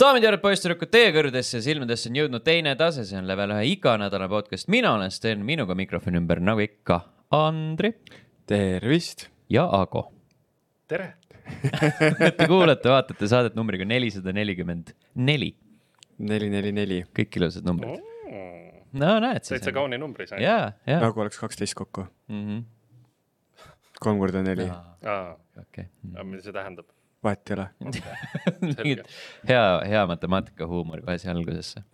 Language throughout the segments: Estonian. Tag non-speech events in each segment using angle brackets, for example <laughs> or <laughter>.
daamid ja härrad, poisssüdrukud, teie kõrgedesse silmadesse on jõudnud teine tase, see on level ühe iganädalane podcast, mina olen Sten, minuga mikrofoni ümber nagu ikka Andri tervist. ja Ago. tere. <laughs> Te kuulate, vaatate saadet numbriga nelisada nelikümmend neli, neli, neli, neli. kõik ilusad numbrid. no näed siis. täitsa kauni numbri sai. ja, ja. nagu oleks kaksteist kokku. Mhm. kolm korda neli, okei. mida see tähendab? Vahet ei ole. mingit hea, hea matemaatikahuumor kohe siia algusesse.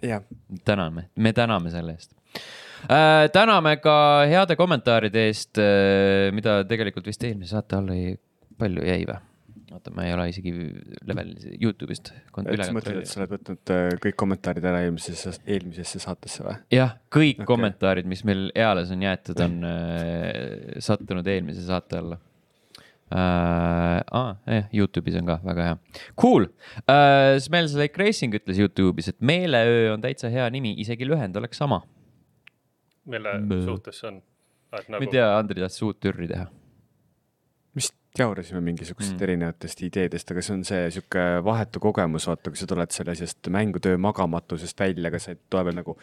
täname, me täname selle eest äh,. täname ka heade kommentaaride eest äh,, mida tegelikult vist eelmise saate alla ei, palju jäi või? oota, ma ei ole isegi level Youtube'ist. et sa mõtled, et sa oled võtnud äh, kõik kommentaarid ära eelmisesse, eelmisesse saatesse või? jah, kõik okay. Kommentaarid, mis meil eales on jäetud, on äh, sattunud eelmise saate alla äh,. Ah, eh, Youtube'is on ka väga hea. Cool uh,, Smells like racing ütles Youtube'is, et meeleöö on täitsa hea nimi, isegi lühend oleks sama. mille Mõ. suhtes see on? et ma nagu ei, tea, Andri tahtis uut türri teha. vist jaurasime mingisugustest Mm. mm. erinevatest ideedest, aga see on see sihuke vahetu kogemus, vaata, kui sa tuled sellest mängutöö magamatusest välja, aga sa ei tule veel nagu,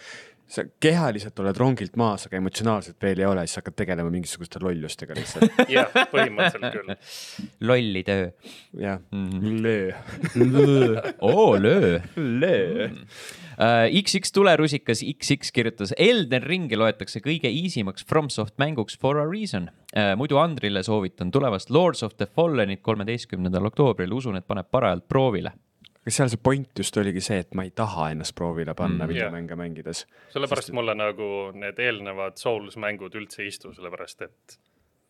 sa kehaliselt oled rongilt maas, aga emotsionaalselt veel ei ole, siis hakkad tegelema mingisuguste lollustega lihtsalt. <laughs> jah, põhimõtteliselt küll. lolli töö jah <laughs> mm. -hmm. oo, löö. löö. Uh, XX tulerusikas XX kirjutas, Elden Ringi loetakse kõige easimaks FromSoft mänguks for a reason uh,. muidu Andrile soovitan tulevast Lords of the Fallenit kolmeteistkümnendal oktoobril, usun, et paneb parajalt proovile. Aga seal see point just oligi see, et ma ei taha ennast proovile panna Mm. videomänge mängides. sellepärast mulle nagu need eelnevad Souls mängud üldse ei istu, sellepärast et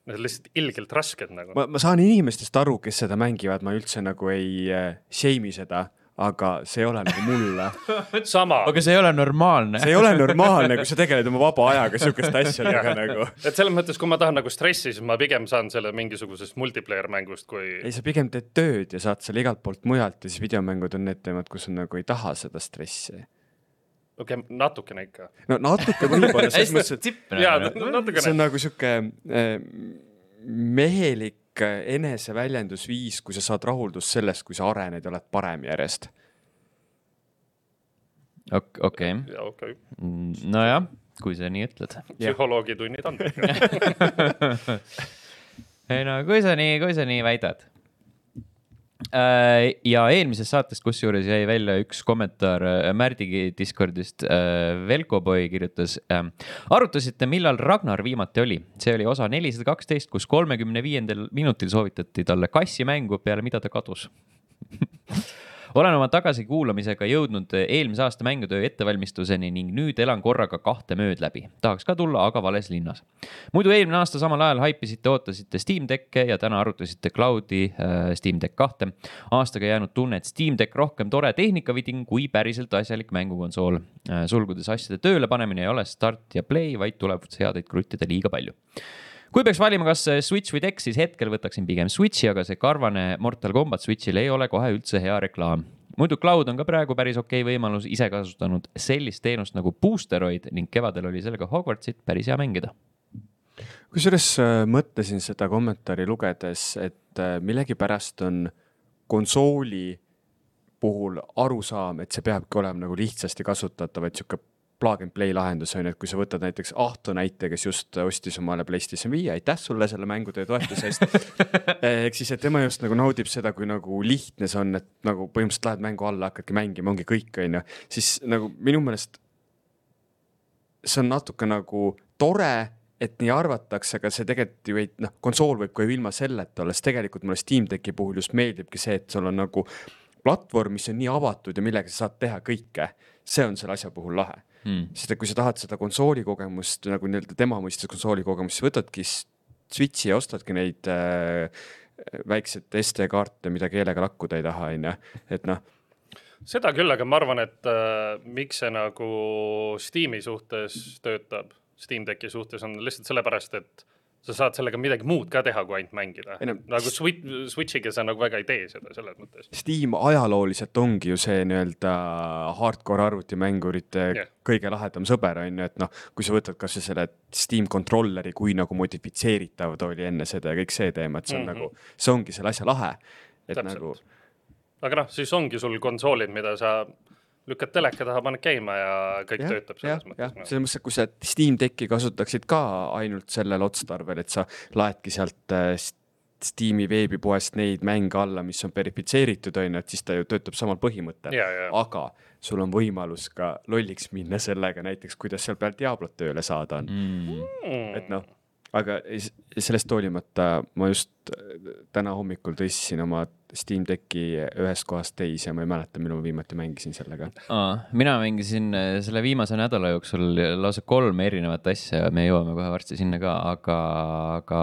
need on lihtsalt ilgelt rasked nagu. ma, ma saan inimestest aru, kes seda mängivad, ma üldse nagu ei äh, shame'i seda, aga see ei ole nagu mulle. <laughs> sama, aga see ei ole normaalne. see ei ole normaalne, kui sa tegeled oma vaba ajaga sihukeste asjadega nagu. et selles mõttes, kui ma tahan nagu stressi, siis ma pigem saan selle mingisugusest multiplayer mängust, kui ei, sa pigem teed tööd ja saad selle igalt poolt mujalt ja siis videomängud on need teemad, kus sa nagu ei taha seda stressi. okei okay,, natukene ikka. no natuke võib-olla selles mõttes, et jaa, see on natukene. nagu sihuke äh, mehelik äh, eneseväljendusviis, kui sa saad rahuldust sellest, kui sa arened ja oled parem järjest. okei, jaa, okei. nojah, kui sa nii ütled. psühholoogitunnid on. <laughs> ei no kui sa nii, kui sa nii väidad. Ja eelmisest saatest, kusjuures jäi välja üks kommentaar äh, Märdigi Discordist. Velko Boy kirjutas, arutasite, millal Ragnar viimati oli, see oli osa nelisada kaksteist, kus kolmekümne viiendal minutil soovitati talle kassimängu, peale mida ta kadus <laughs> olen oma tagasikuulamisega jõudnud eelmise aasta mängutöö ettevalmistuseni ning nüüd elan korraga kahte mööd läbi. tahaks ka tulla, aga vales linnas. muidu eelmine aasta samal ajal haipisite, ootasite Steam Decke ja täna arutasite Cloudi äh, Steam Deck kahte. aastaga jäänud tunne, et Steam Deck rohkem tore tehnikaviding kui päriselt asjalik mängukonsool äh,. sulgudes asjade tööle panemine ei ole start ja play, vaid tuleb seadeid kruttida liiga palju kui peaks valima, kas Switch või Dex, siis hetkel võtaksin pigem Switchi, aga see karvane Mortal Combat Switchil ei ole kohe üldse hea reklaam. muidu Cloud on ka praegu päris okei võimalus, ise kasutanud sellist teenust nagu Boosteroid ning kevadel oli sellega Hogwartsit päris hea mängida. kusjuures äh, mõtlesin seda kommentaari lugedes, et äh, millegipärast on konsooli puhul arusaam, et see peabki olema nagu lihtsasti kasutatav, et sihuke plug and play lahendus on ju, et kui sa võtad näiteks Ahto näite, kes just ostis omale PlayStation viie, aitäh sulle selle mängutöö toetuse eest. <laughs> ehk siis, et tema just nagu naudib seda, kui nagu lihtne see on, et nagu põhimõtteliselt lähed mängu alla, hakkadki mängima, ongi kõik, on ju, siis nagu minu meelest see on natuke nagu tore et nii arvatakse, aga see tegelikult ju ei, noh, konsool võib ka ju ilma selleta olla, sest tegelikult mulle Steam Decki puhul just meeldibki see, et sul on nagu platvorm, mis on nii avatud ja millega sa saad teha kõike. see on selle asja puhul lahe Hmm. sest et kui sa tahad seda konsooli kogemust nagu nii-öelda tema mõistes konsooli kogemust, siis võtadki Switchi ja ostadki neid äh, väikseid SD-kaarte, mida keelega lakkuda ei taha, on ju, et noh, seda küll, aga ma arvan, et äh, miks see nagu Steam'i suhtes töötab, Steam Decki suhtes on lihtsalt sellepärast, et sa saad sellega midagi muud ka teha, kui ainult mängida nagu Switch, Switch'iga sa nagu väga ei tee seda selles mõttes. Steam ajalooliselt ongi ju see nii-öelda hardcore arvutimängurite Jah. yeah. kõige lahedam sõber on ju, et noh, kui sa võtad kasvõi selle Steam controller'i, kui nagu modifitseeritav ta oli enne seda ja kõik see teema, et see on mm. -hmm. nagu, see ongi selle asja lahe. et Täpselt. nagu aga noh, siis ongi sul konsoolid, mida sa lükkad teleka taha, paned käima ja kõik jah, töötab selles, jah, mõttes. selles mõttes, et kui sa Steam Decki kasutaksid ka ainult sellel otstarbel, et sa laedki sealt äh, Steam'i veebipoest neid mänge alla, mis on verifitseeritud, on ju, et siis ta ju töötab samal põhimõttel. ja, ja, aga sul on võimalus ka lolliks minna sellega näiteks, kuidas seal peal Diablot tööle saada on mm.. Et noh, aga sellest hoolimata ma just äh, täna hommikul tõstsin oma Steam Decki ühest kohast teise ja ma ei mäleta, millal ma viimati mängisin sellega. Mina mängisin äh, selle viimase nädala jooksul lausa kolme erinevat asja, me jõuame kohe varsti sinna ka, aga, aga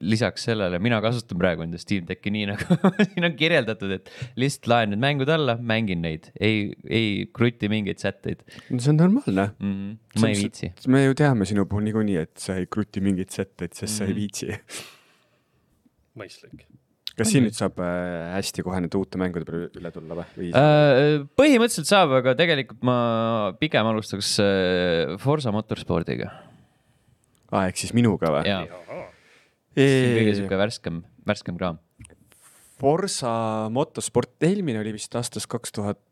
lisaks sellele mina kasutan praegu enda Steam Decki nii <laughs> nagu siin on kirjeldatud, et lihtsalt laen need mängud alla, mängin neid, ei, ei kruti mingeid sätteid see on normaalne. mm. -hmm. ma ei viitsi. me ju teame sinu puhul niikuinii, et sa ei kruti mingeid sätteid, sest mm -hmm. sa ei Mhm. viitsi. mõistlik. Kas siin nüüd saab äh, hästi kohe nende uute mängude peale üle tulla või? Äh, põhimõtteliselt saab, aga tegelikult ma pigem alustaks äh, Forsa motorspordiga. aa, ehk siis minuga või? jaa, see on kõige sihuke värskem, värskem kraam. Forsa motosport, eelmine oli vist aastast kaks tuhat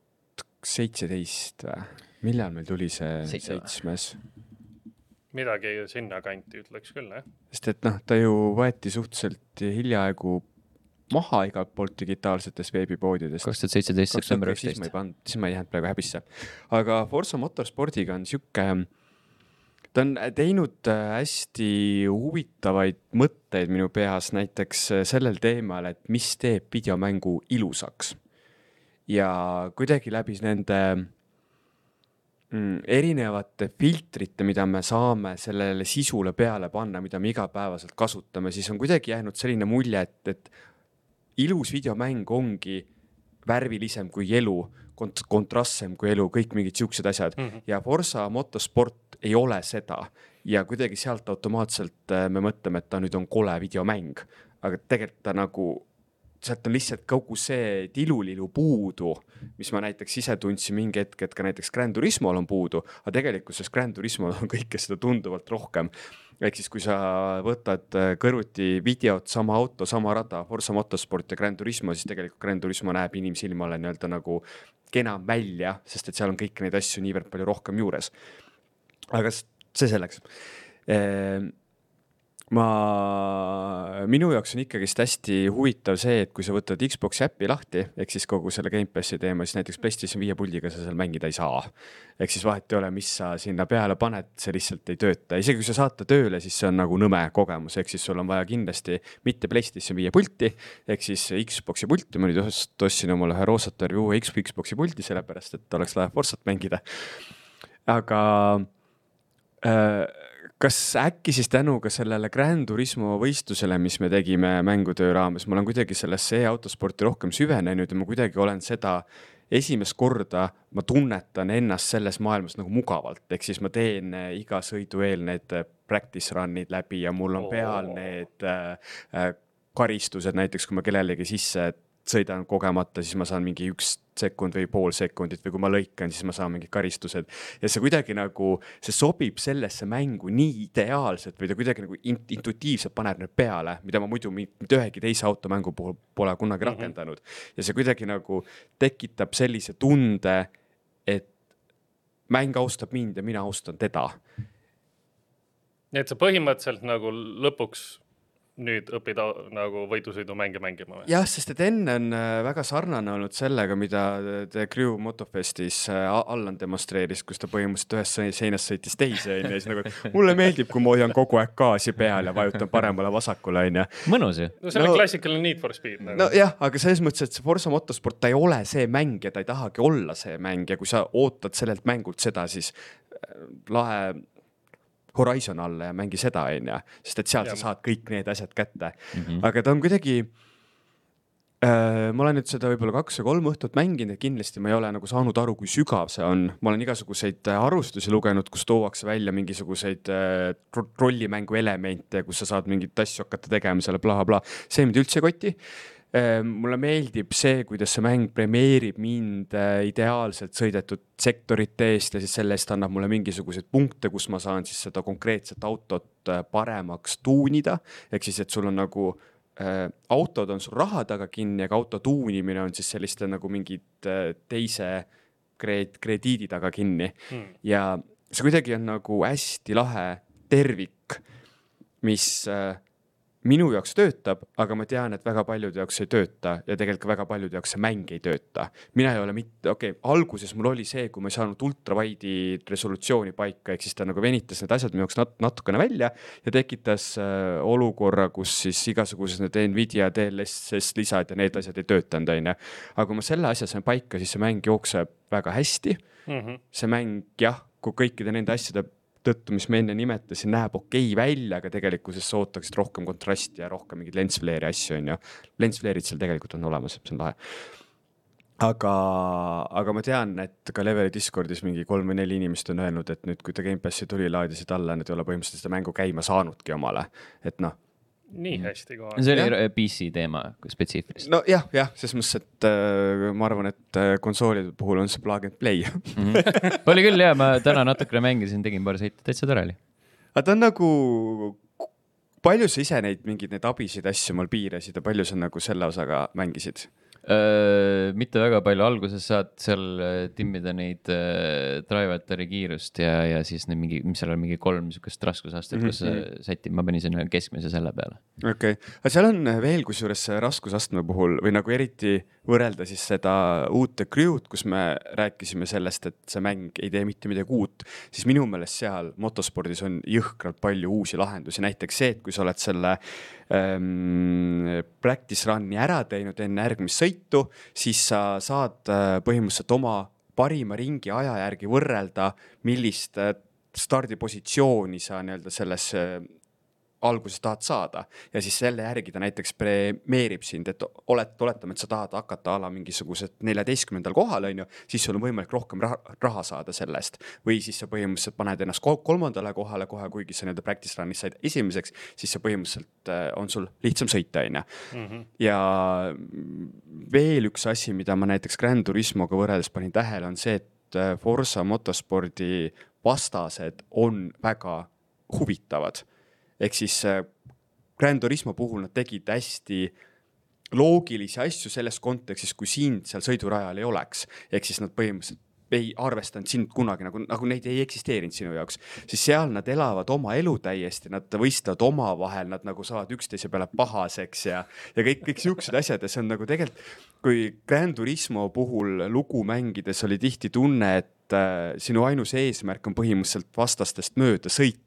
seitseteist või? millal meil tuli see Seitse seitsmes? midagi sinnakanti ütleks küll, jah. sest et noh, ta ju võeti suhteliselt hiljaaegu maha igalt poolt digitaalsetest veebipoodidest. kaks tuhat seitseteist, september siis ma ei üksteist. pannud, siis ma ei jäänud praegu häbisse. aga Forsa motorspordiga on sihuke, ta on teinud äh, hästi huvitavaid mõtteid minu peas näiteks äh, sellel teemal, et mis teeb videomängu ilusaks. ja kuidagi läbi nende mm, erinevate filtrite, mida me saame sellele sisule peale panna, mida me igapäevaselt kasutame, siis on kuidagi jäänud selline mulje, et, et ilus videomäng ongi värvilisem kui elu, kont-, kontrastsem kui elu, kõik mingid siuksed asjad. Mhm. ja Forsa motosport ei ole seda. Ja kuidagi sealt automaatselt äh, me mõtleme, et ta nüüd on kole videomäng, aga tegelikult ta nagu sealt on lihtsalt kogu see tilulilu puudu, mis ma näiteks ise tundsin mingi hetk, et ka näiteks Grand Turismol on puudu, aga tegelikkuses Grand Turismol on kõike seda tunduvalt rohkem. ehk siis, kui sa võtad äh, kõrvuti videot, sama auto, sama rada, Forsa Motorsport ja Grand Turismo, siis tegelikult Grand Turismo näeb inimsilmale nii-öelda nagu kenam välja, sest et seal on kõiki neid asju niivõrd palju rohkem juures. aga see selleks ma, minu jaoks on ikkagist hästi huvitav see, et kui sa võtad Xbox'i äpi lahti, ehk siis kogu selle Gamepassi teema, siis näiteks PlayStation viie puldiga sa seal mängida ei saa. ehk siis vahet ei ole, mis sa sinna peale paned, see lihtsalt ei tööta, isegi kui sa saad ta tööle, siis see on nagu nõme kogemus, ehk siis sul on vaja kindlasti mitte PlayStation viie pulti, ehk siis Xbox'i pulti, ma nüüd ostsin omale ühe Roosatari uue Xbox'i puldi, sellepärast et oleks lahe Forsat mängida. aga äh, kas äkki siis tänu ka sellele Grand Turismo võistlusele, mis me tegime mängutöö raames, ma olen kuidagi sellesse e-autosporti rohkem süvenenud ja ma kuidagi olen seda esimest korda ma tunnetan ennast selles maailmas nagu mugavalt, ehk siis ma teen äh, iga sõidu eel need äh, practice run'id läbi ja mul on peal need äh, karistused, näiteks kui ma kellelegi sisse sõidan kogemata, siis ma saan mingi üks sekund või pool sekundit või kui ma lõikan, siis ma saan mingid karistused. ja see kuidagi nagu, see sobib sellesse mängu nii ideaalselt või ta kuidagi nagu int- intuitiivselt paneb need peale, mida ma muidu mi- mitte ühegi teise automängu puhul pole kunagi Mhm. rakendanud. ja see kuidagi nagu tekitab sellise tunde, et mäng austab mind ja mina austan teda. nii et sa põhimõtteliselt nagu lõpuks nüüd õpid au- nagu võidusõidumänge mängima või? jah, sest et enne on äh, väga sarnane olnud sellega, mida The Crew Motofestis äh, Allan demonstreeris, kus ta põhimõtteliselt ühest se- seinast sõitis teise onju ja siis nagu, et mulle meeldib, kui ma hoian kogu aeg gaasi peal ja vajutan paremale-vasakule onju. mõnus ju. no see on No- klassikaline Need for Speed nagu. nojah, aga selles mõttes, et see Forsa motosport, ta ei ole see mäng ja ta ei tahagi olla see mäng ja kui sa ootad sellelt mängult seda, siis äh, lahe Horizon alla ja mängi seda, onju, sest et seal Jah. sa saad kõik need asjad kätte Mm -hmm. aga ta on kuidagi äh,. ma olen nüüd seda võib-olla kaks või kolm õhtut mänginud ja kindlasti ma ei ole nagu saanud aru, kui sügav see on. ma olen igasuguseid äh, arvustusi lugenud, kus tuuakse välja mingisuguseid äh, tro- rollimängu elemente, kus sa saad mingeid asju hakata tegema seal blablabla. see mind üldse ei koti. Mulle meeldib see, kuidas see mäng premeerib mind äh, ideaalselt sõidetud sektorite eest ja siis selle eest annab mulle mingisuguseid punkte, kus ma saan siis seda konkreetset autot äh, paremaks tuunida. ehk siis, et sul on nagu äh, autod on sul raha taga kinni, aga auto tuunimine on siis selliste nagu mingid äh, teise kreed-, krediidi taga kinni Hmm. ja see kuidagi on nagu hästi lahe tervik, mis äh, minu jaoks töötab, aga ma tean, et väga paljude jaoks ei tööta ja tegelikult väga paljude jaoks see mäng ei tööta. mina ei ole mitte, okei okay,, alguses mul oli see, kui ma ei saanud ultrawide'i resolutsiooni paika, ehk siis ta nagu venitas need asjad minu jaoks nat natukene välja ja tekitas äh, olukorra, kus siis igasugused need Nvidia DLSS lisad ja need asjad ei töötanud, onju. aga kui ma selle asja sain paika, siis see mäng jookseb väga hästi Mm -hmm. see mäng jah, kui kõikide nende asjade tõttu, mis ma enne nimetasin, näeb okei okay välja, aga tegelikkuses sa ootaksid rohkem kontrasti ja rohkem mingeid lens flare'i asju, on ju. Lens flare'id seal tegelikult on olemas, see on lahe. aga, aga ma tean, et ka Leveli Discordis mingi kolm või neli inimest on öelnud, et nüüd, kui ta Gamepassi tuli, laadisid alla, nad ei ole põhimõtteliselt seda mängu käima saanudki omale, et noh nii hästi kohe. see oli Jah. PC teema spetsiifiliselt nojah, jah, ses mõttes, et äh, ma arvan, et äh, konsoolide puhul on see plug and play mm. -hmm. oli küll ja ma täna natukene mängisin, tegin paar sõitu, täitsa tore oli. aga ta on nagu, palju sa ise neid mingeid neid abisid asju mul piirasid ja palju sa nagu selle osaga mängisid? Mitte väga palju, alguses saad seal äh, timmida neid äh, drive-atari kiirust ja, ja siis need mingi, mis seal on, mingi kolm niisugust raskusastet mm, -hmm. kus sa sätid, ma panin sinna keskmise selle peale. okei okay., aga seal on veel kusjuures raskusastme puhul või nagu eriti võrrelda siis seda uut The Crew'd, kus me rääkisime sellest, et see mäng ei tee mitte midagi uut, siis minu meelest seal motospordis on jõhkralt palju uusi lahendusi, näiteks see, et kui sa oled selle ähm, practice run'i ära teinud enne järgmist sõitu, siis sa saad äh, põhimõtteliselt oma parima ringi aja järgi võrrelda, millist äh, stardipositsiooni sa nii-öelda selles äh, alguses tahad saada ja siis selle järgi ta näiteks premeerib sind, et olet-, oletame, et sa tahad hakata a la mingisugused neljateistkümnendal kohal, on ju, siis sul on võimalik rohkem raha, raha saada sellest. või siis sa põhimõtteliselt paned ennast kol- kolmandale kohale kohe, kuigi sa nii-öelda practice run'is said esimeseks, siis see põhimõtteliselt äh, on sul lihtsam sõita, on ju. ja veel üks asi, mida ma näiteks Grand Turismoga võrreldes panin tähele, on see, et äh, Forsa motospordi vastased on väga huvitavad ehk siis äh, Grand Turismo puhul nad tegid hästi loogilisi asju selles kontekstis, kui sind seal sõidurajal ei oleks, ehk siis nad põhimõtteliselt ei arvestanud sind kunagi nagu, nagu neid ei eksisteerinud sinu jaoks, siis seal nad elavad oma elu täiesti, nad võistlevad omavahel, nad nagu saavad üksteise peale pahaseks ja, ja kõik, kõik siuksed asjad. Ja see on nagu tegelikult, kui Grand Turismo puhul lugu mängides oli tihti tunne, et äh, sinu ainus eesmärk on põhimõtteliselt vastastest mööda sõita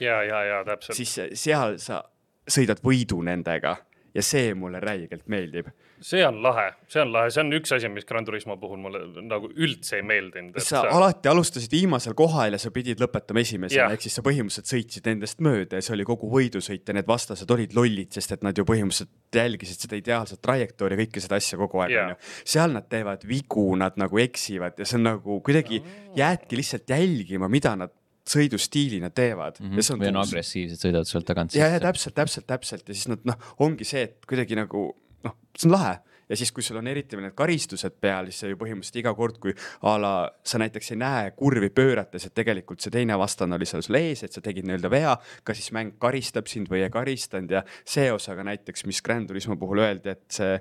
ja, ja, ja täpselt. siis seal sa sõidad võidu nendega ja see mulle räigelt meeldib. see on lahe, see on lahe, see on üks asi, mis Gran Turismo puhul mulle nagu üldse ei meeldinud. sa alati alustasid viimasel kohal ja sa pidid lõpetama esimesena ehk siis sa põhimõtteliselt sõitsid nendest mööda ja see oli kogu võidusõit ja need vastased olid lollid, sest et nad ju põhimõtteliselt jälgisid seda ideaalset trajektoori, kõike seda asja kogu aeg, onju. seal nad teevad vigu, nad nagu eksivad ja see on nagu kuidagi jäädki lihtsalt jälgima, mida nad sõidustiilina teevad mm. -hmm. ja see on või on agressiivsed, sõidavad sealt tagant ja, ja sisse. täpselt, täpselt, täpselt ja siis nad noh, ongi see, et kuidagi nagu noh, see on lahe ja siis, kui sul on eriti veel need karistused peal, siis sa ju põhimõtteliselt iga kord, kui a la sa näiteks ei näe kurvi pöörates, et tegelikult see teine vastane oli seal sul ees, et sa tegid nii-öelda vea, kas siis mäng karistab sind või ei karistanud ja see osa ka näiteks, mis Grand Turismo puhul öeldi, et see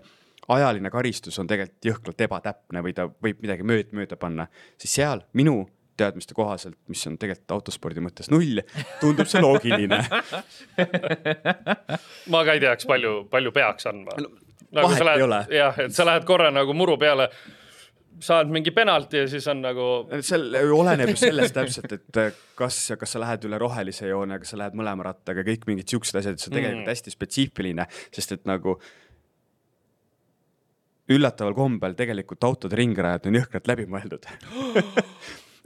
ajaline karistus on tegelikult jõhkralt ebatäpne või ta võib midagi mööda, mööda panna, siis seal minu teadmiste kohaselt, mis on tegelikult autospordi mõttes null, tundub see loogiline <laughs> ma ka ei teaks, palju, palju peaks andma No, nagu vahet sa ei lähed ole., jah, et sa lähed korra nagu muru peale, saad mingi penalti ja siis on nagu seal oleneb ju sellest täpselt, et äh, kas, kas sa lähed üle rohelise joone, kas sa lähed mõlema rattaga, kõik mingid siuksed asjad, see on tegelikult Mm. hästi spetsiifiline, sest et nagu üllataval kombel tegelikult autode ringrajad on jõhkralt läbi <laughs>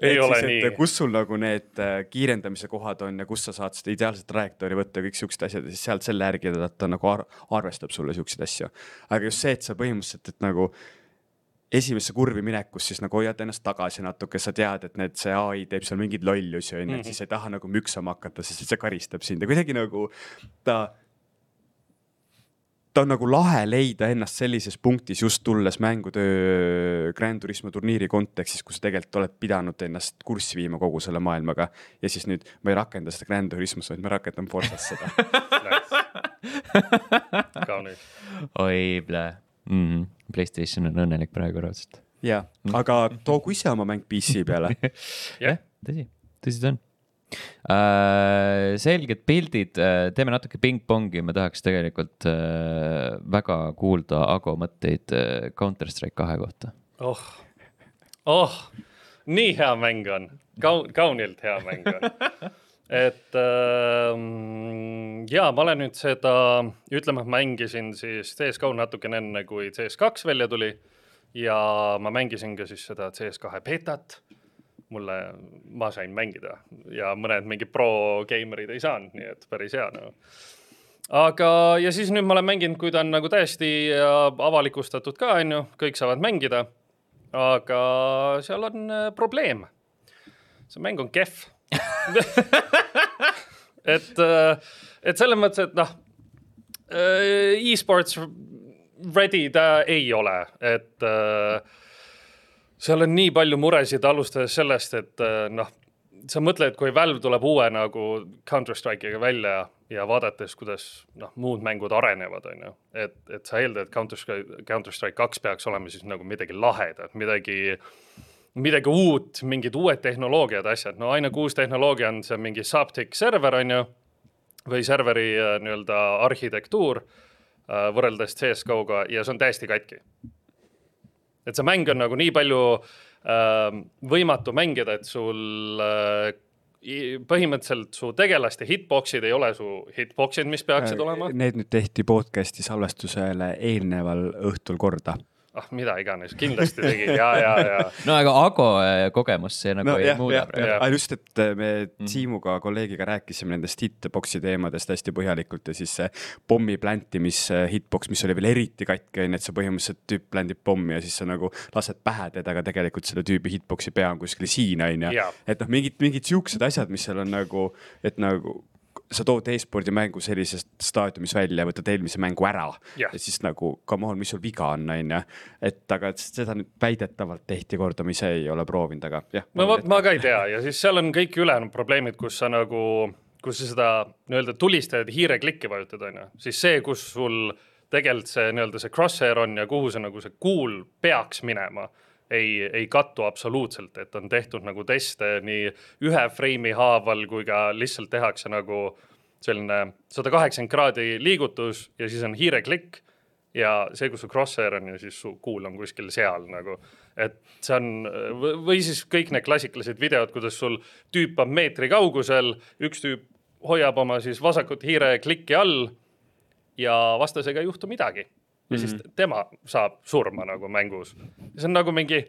ei ole nii. kus sul nagu need äh, kiirendamise kohad on ja kus sa saad seda ideaalset trajektoori võtta ja kõik siuksed asjad ja siis sealt selle järgi ta, nagu ar arvestab sulle siukseid asju. aga just see, et sa põhimõtteliselt, et nagu esimesse kurvi minekus siis nagu hoiad ennast tagasi natuke, sa tead, et need, see ai teeb seal mingeid lollusi onju, et siis sa ei taha nagu müksama hakata, sest see karistab sind ja kuidagi nagu ta ta on nagu lahe leida ennast sellises punktis just tulles mängutöö Grand Turismo turniiri kontekstis, kus sa tegelikult oled pidanud ennast kurssi viima kogu selle maailmaga ja siis nüüd ma ei rakenda seda Grand Turismos, vaid ma rakendan Forsas seda. <laughs> kaunis. oi, plää mm. -hmm. Playstation on õnnelik praegu raudselt. jah, aga toogu ise oma mäng PC peale. <laughs> jah, tõsi, tõsi ta on äh,. selged pildid äh,, teeme natuke pingpongi, ma tahaks tegelikult äh, väga kuulda Ago mõtteid äh, Counter Strike kahe kohta. oh, oh, nii hea mäng on, kaun-, kaunilt hea mäng on. et ähm, ja ma olen nüüd seda, ütleme, mängisin siis CS-GO natukene enne, kui CS2 välja tuli ja ma mängisin ka siis seda CS2 betat mulle, ma sain mängida ja mõned mingid pro geimerid ei saanud, nii et päris hea nagu aga, ja siis nüüd ma olen mänginud, kui ta on nagu täiesti äh, avalikustatud ka, on ju, kõik saavad mängida. aga seal on äh, probleem. see mäng on kehv. <laughs> et, et selles mõttes, et noh, e-sports ready ta ei ole, et äh, seal on nii palju muresid, alustades sellest, et äh, noh, sa mõtled, kui Valve tuleb uue nagu Counter Strike'iga välja ja vaadates, kuidas noh, muud mängud arenevad, on ju, et, et sa eeldad, et Counter Strike, Counter Strike kaks peaks olema siis nagu midagi lahedat, midagi, midagi uut, mingid uued tehnoloogiad, asjad, no ainuke uus tehnoloogia on see mingi Saptic server, on ju, või serveri äh, nii-öelda arhitektuur äh, võrreldes CS-GO-ga ja see on täiesti katki et see mäng on nagu nii palju äh, võimatu mängida, et sul äh, põhimõtteliselt su tegelaste hitbox'id ei ole su hitbox'id, mis peaksid olema. Need nüüd tehti podcast'i salvestusele eelneval õhtul korda. ah, mida iganes, kindlasti tegid ja, ja, ja <laughs> no aga Ago äh, kogemus see nagu no ei jah, muuda jah, praegu. aga just, et äh, me Siimuga, kolleegiga rääkisime nendest hitbox'i teemadest hästi põhjalikult ja siis see pommi plantimis hitbox, mis oli veel eriti katki, onju, et sa põhimõtteliselt tüüp pländib pommi ja siis sa nagu lased pähe teda, aga tegelikult selle tüübi hitbox'i pea on kuskil siin, onju et noh, mingid, mingid siuksed asjad, mis seal on nagu, et nagu sa tood e-spordi mängu sellisest staadiumis välja, võtad eelmise mängu ära Jah. ja siis nagu come on, mis sul viga on, onju. et aga et seda nüüd väidetavalt tehti korda, ma ise ei ole proovinud, aga jah. ma, ma ka ei tea ja siis seal on kõik ülejäänud probleemid, kus sa nagu, kus sa seda nii-öelda tulistajad hiireklikki vajutad, onju, siis see, kus sul tegelikult see nii-öelda see crosshair on ja kuhu see nagu see kuul peaks minema, ei, ei kattu absoluutselt, et on tehtud nagu teste nii ühe freimi haaval kui ka lihtsalt tehakse nagu selline sada kaheksakümmend kraadi liigutus ja siis on hiireklikk ja see, kus su crosshair on ja siis su kuul on kuskil seal nagu, et see on või siis kõik need klassikalised videod, kuidas sul tüüp on meetri kaugusel, üks tüüp hoiab oma siis vasakut hiire klikki all ja vastasega ei juhtu midagi. Ja siis tema saab surma nagu mängus. see on nagu mingi,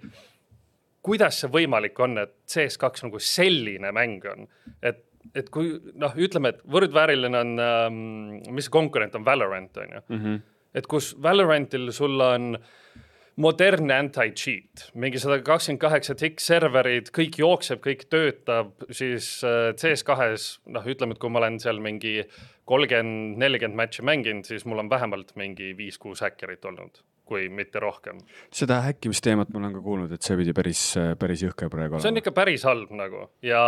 kuidas see võimalik on, et CS2 nagu selline mäng on, et, et kui noh, ütleme, et võrdvääriline on ähm,, mis konkurent on Valorant on ju mm. -hmm. et kus Valorantil sul on modernne anti-cheat, mingi sada kakskümmend kaheksa tikk serverid, kõik jookseb, kõik töötab, siis äh, CS2-s noh, ütleme, et kui ma olen seal mingi kolmkümmend, nelikümmend matši mänginud, siis mul on vähemalt mingi viis-kuus häkkerit olnud, kui mitte rohkem. seda häkkimisteemat ma olen ka kuulnud, et see pidi päris, päris jõhker praegu see on olema. ikka päris halb nagu ja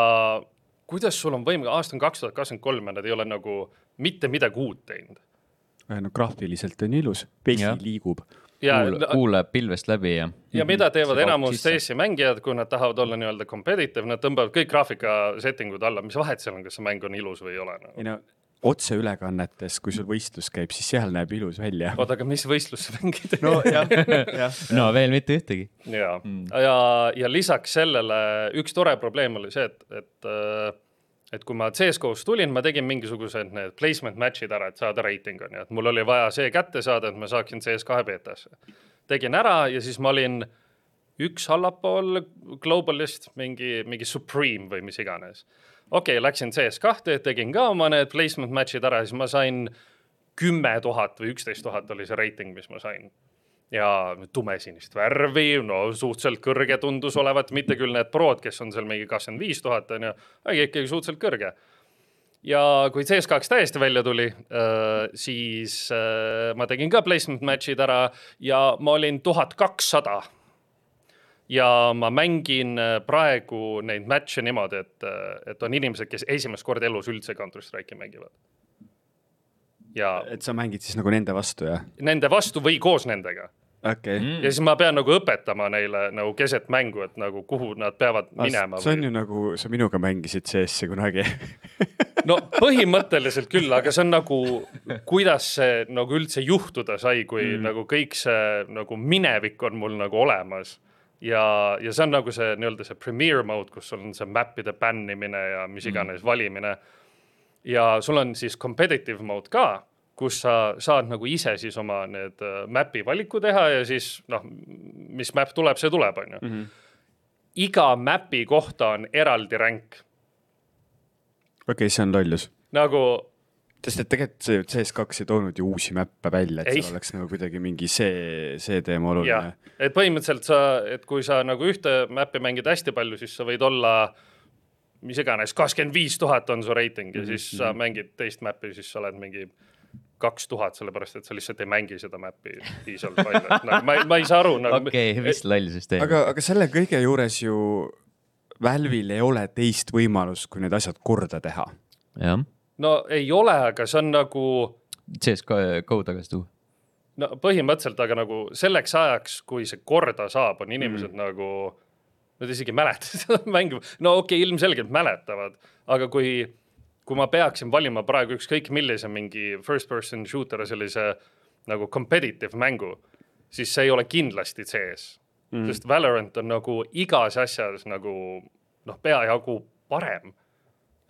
kuidas sul on võim, aasta on kaks tuhat kakskümmend kolm ja nad ei ole nagu mitte midagi uut teinud. no graafiliselt on ilus, vesi liigub. Ja kuul, kuul läheb pilvest läbi ja. ja mida teevad enamus. CS-i mängijad, kui nad tahavad olla nii-öelda competitive, nad tõmbavad kõik graafika setting ud alla, mis vahet seal on, kas see mäng on ilus või ei ole nagu. no otseülekannetes, kui sul võistlus käib, siis seal näeb ilus välja. oota, aga mis võistlust sa mängid? no jah, jah. <laughs> no veel mitte ühtegi. ja mm., ja, ja lisaks sellele üks tore probleem oli see, et, et, et kui ma CS-GO-st tulin, ma tegin mingisugused need placement match'id ära, et saada reiting on ju, et mul oli vaja see kätte saada, et ma saaksin CS2 beetasse. tegin ära ja siis ma olin üks allapool Globalist, mingi, mingi Supreme või mis iganes. okei okay,, läksin CS2-e, tegin ka oma need placement match'id ära, siis ma sain kümme tuhat või üksteist tuhat oli see reiting, mis ma sain ja tumesinist värvi, no suhteliselt kõrge tundus olevat, mitte küll need prod, kes on seal mingi kakskümmend viis tuhat on ju, aga ikkagi suhteliselt kõrge. ja kui CS2 täiesti välja tuli, siis äh, ma tegin ka placement match'id ära ja ma olin tuhat kakssada. ja ma mängin äh, praegu neid match'e niimoodi, et, et on inimesed, kes esimest korda elus üldse Counter Strike'i mängivad. Ja et sa mängid siis nagu nende vastu jah? nende vastu või koos nendega okei okay. Mm. ja siis ma pean nagu õpetama neile nagu keset mängu, et nagu kuhu nad peavad minema. see on ju nagu, sa minuga mängisid CS-i kunagi no põhimõtteliselt küll, aga see on nagu, kuidas see nagu üldse juhtuda sai, kui mm. nagu kõik see nagu minevik on mul nagu olemas. ja, ja see on nagu see nii-öelda see premiere mode, kus sul on see map'ide bännimine ja mis iganes mm. valimine. Ja sul on siis competitive mode ka, kus sa saad nagu ise siis oma need äh, map'i valiku teha ja siis noh, mis map tuleb, see tuleb, on ju. iga map'i kohta on eraldi ränk, okei okay,, see on lollus. nagu sest et tegelikult see CS2 ei toonud ju uusi mäppe välja, et Ei. seal oleks nagu kuidagi mingi see, see teema oluline et põhimõtteliselt sa, et kui sa nagu ühte map'i mängid hästi palju, siis sa võid olla mis iganes, kakskümmend viis tuhat on su reiting ja siis sa mängid teist map'i, siis sa oled mingi kaks tuhat, sellepärast et sa lihtsalt ei mängi seda map'i piisavalt palju, <laughs> et nagu ma ei, ma ei saa aru nagu, okei okay,, mis loll süsteem. aga, aga selle kõige juures ju Valve'il ei ole teist võimalust, kui need asjad korda teha. jah, no ei ole, aga see on nagu CS Go tagasi tuua. no põhimõtteliselt, aga nagu selleks ajaks, kui see korda saab, on inimesed mm. nagu, nad isegi ei mäleta seda <laughs> mängu, no okei okay,, ilmselgelt mäletavad, aga kui, kui ma peaksin valima praegu ükskõik millise mingi first person shooter sellise nagu competitive mängu, siis see ei ole kindlasti CS mm., sest Valorant on nagu igas asjas nagu noh, peajagu parem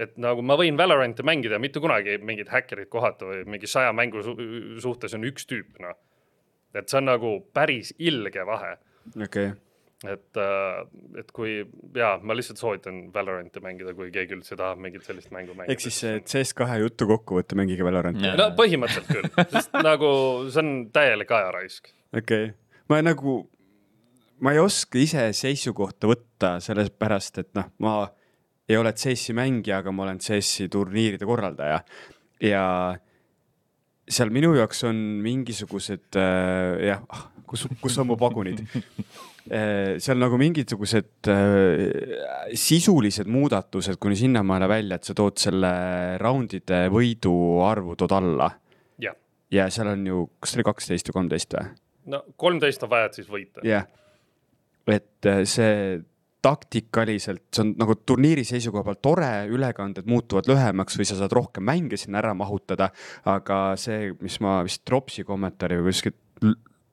et nagu ma võin Valoranti mängida, mitte kunagi mingid häkkerid kohata või mingi saja mängu su suhtes on üks tüüp, noh. et see on nagu päris ilge vahe, okei okay., et, et kui ja ma lihtsalt soovitan Valoranti mängida, kui keegi üldse tahab mingit sellist mängu mängida. ehk siis see CS2 jutu kokkuvõte, mängige Valoranti. No põhimõtteliselt küll, sest <laughs> nagu see on täielik ajaraisk. okei okay., ma nagu, ma ei oska ise seisukohta võtta, sellepärast et noh, ma ei ole CS-i mängija, aga ma olen CS-i turniiride korraldaja ja seal minu jaoks on mingisugused äh, jah, kus, kus on mu pagunid äh, <laughs> seal nagu mingisugused äh, sisulised muudatused kuni sinnamaale välja, et sa tood selle raundide võidu arvu tood alla ja seal on ju, kas see oli kaksteist või kolmteist või? no kolmteist on vaja, et siis võita. jah, et äh, see taktikaliselt, see on nagu turniiri seisukoha pealt tore, ülekanded muutuvad lühemaks või sa saad rohkem mänge sinna ära mahutada, aga see, mis ma vist Dropsi kommentaari või kuskilt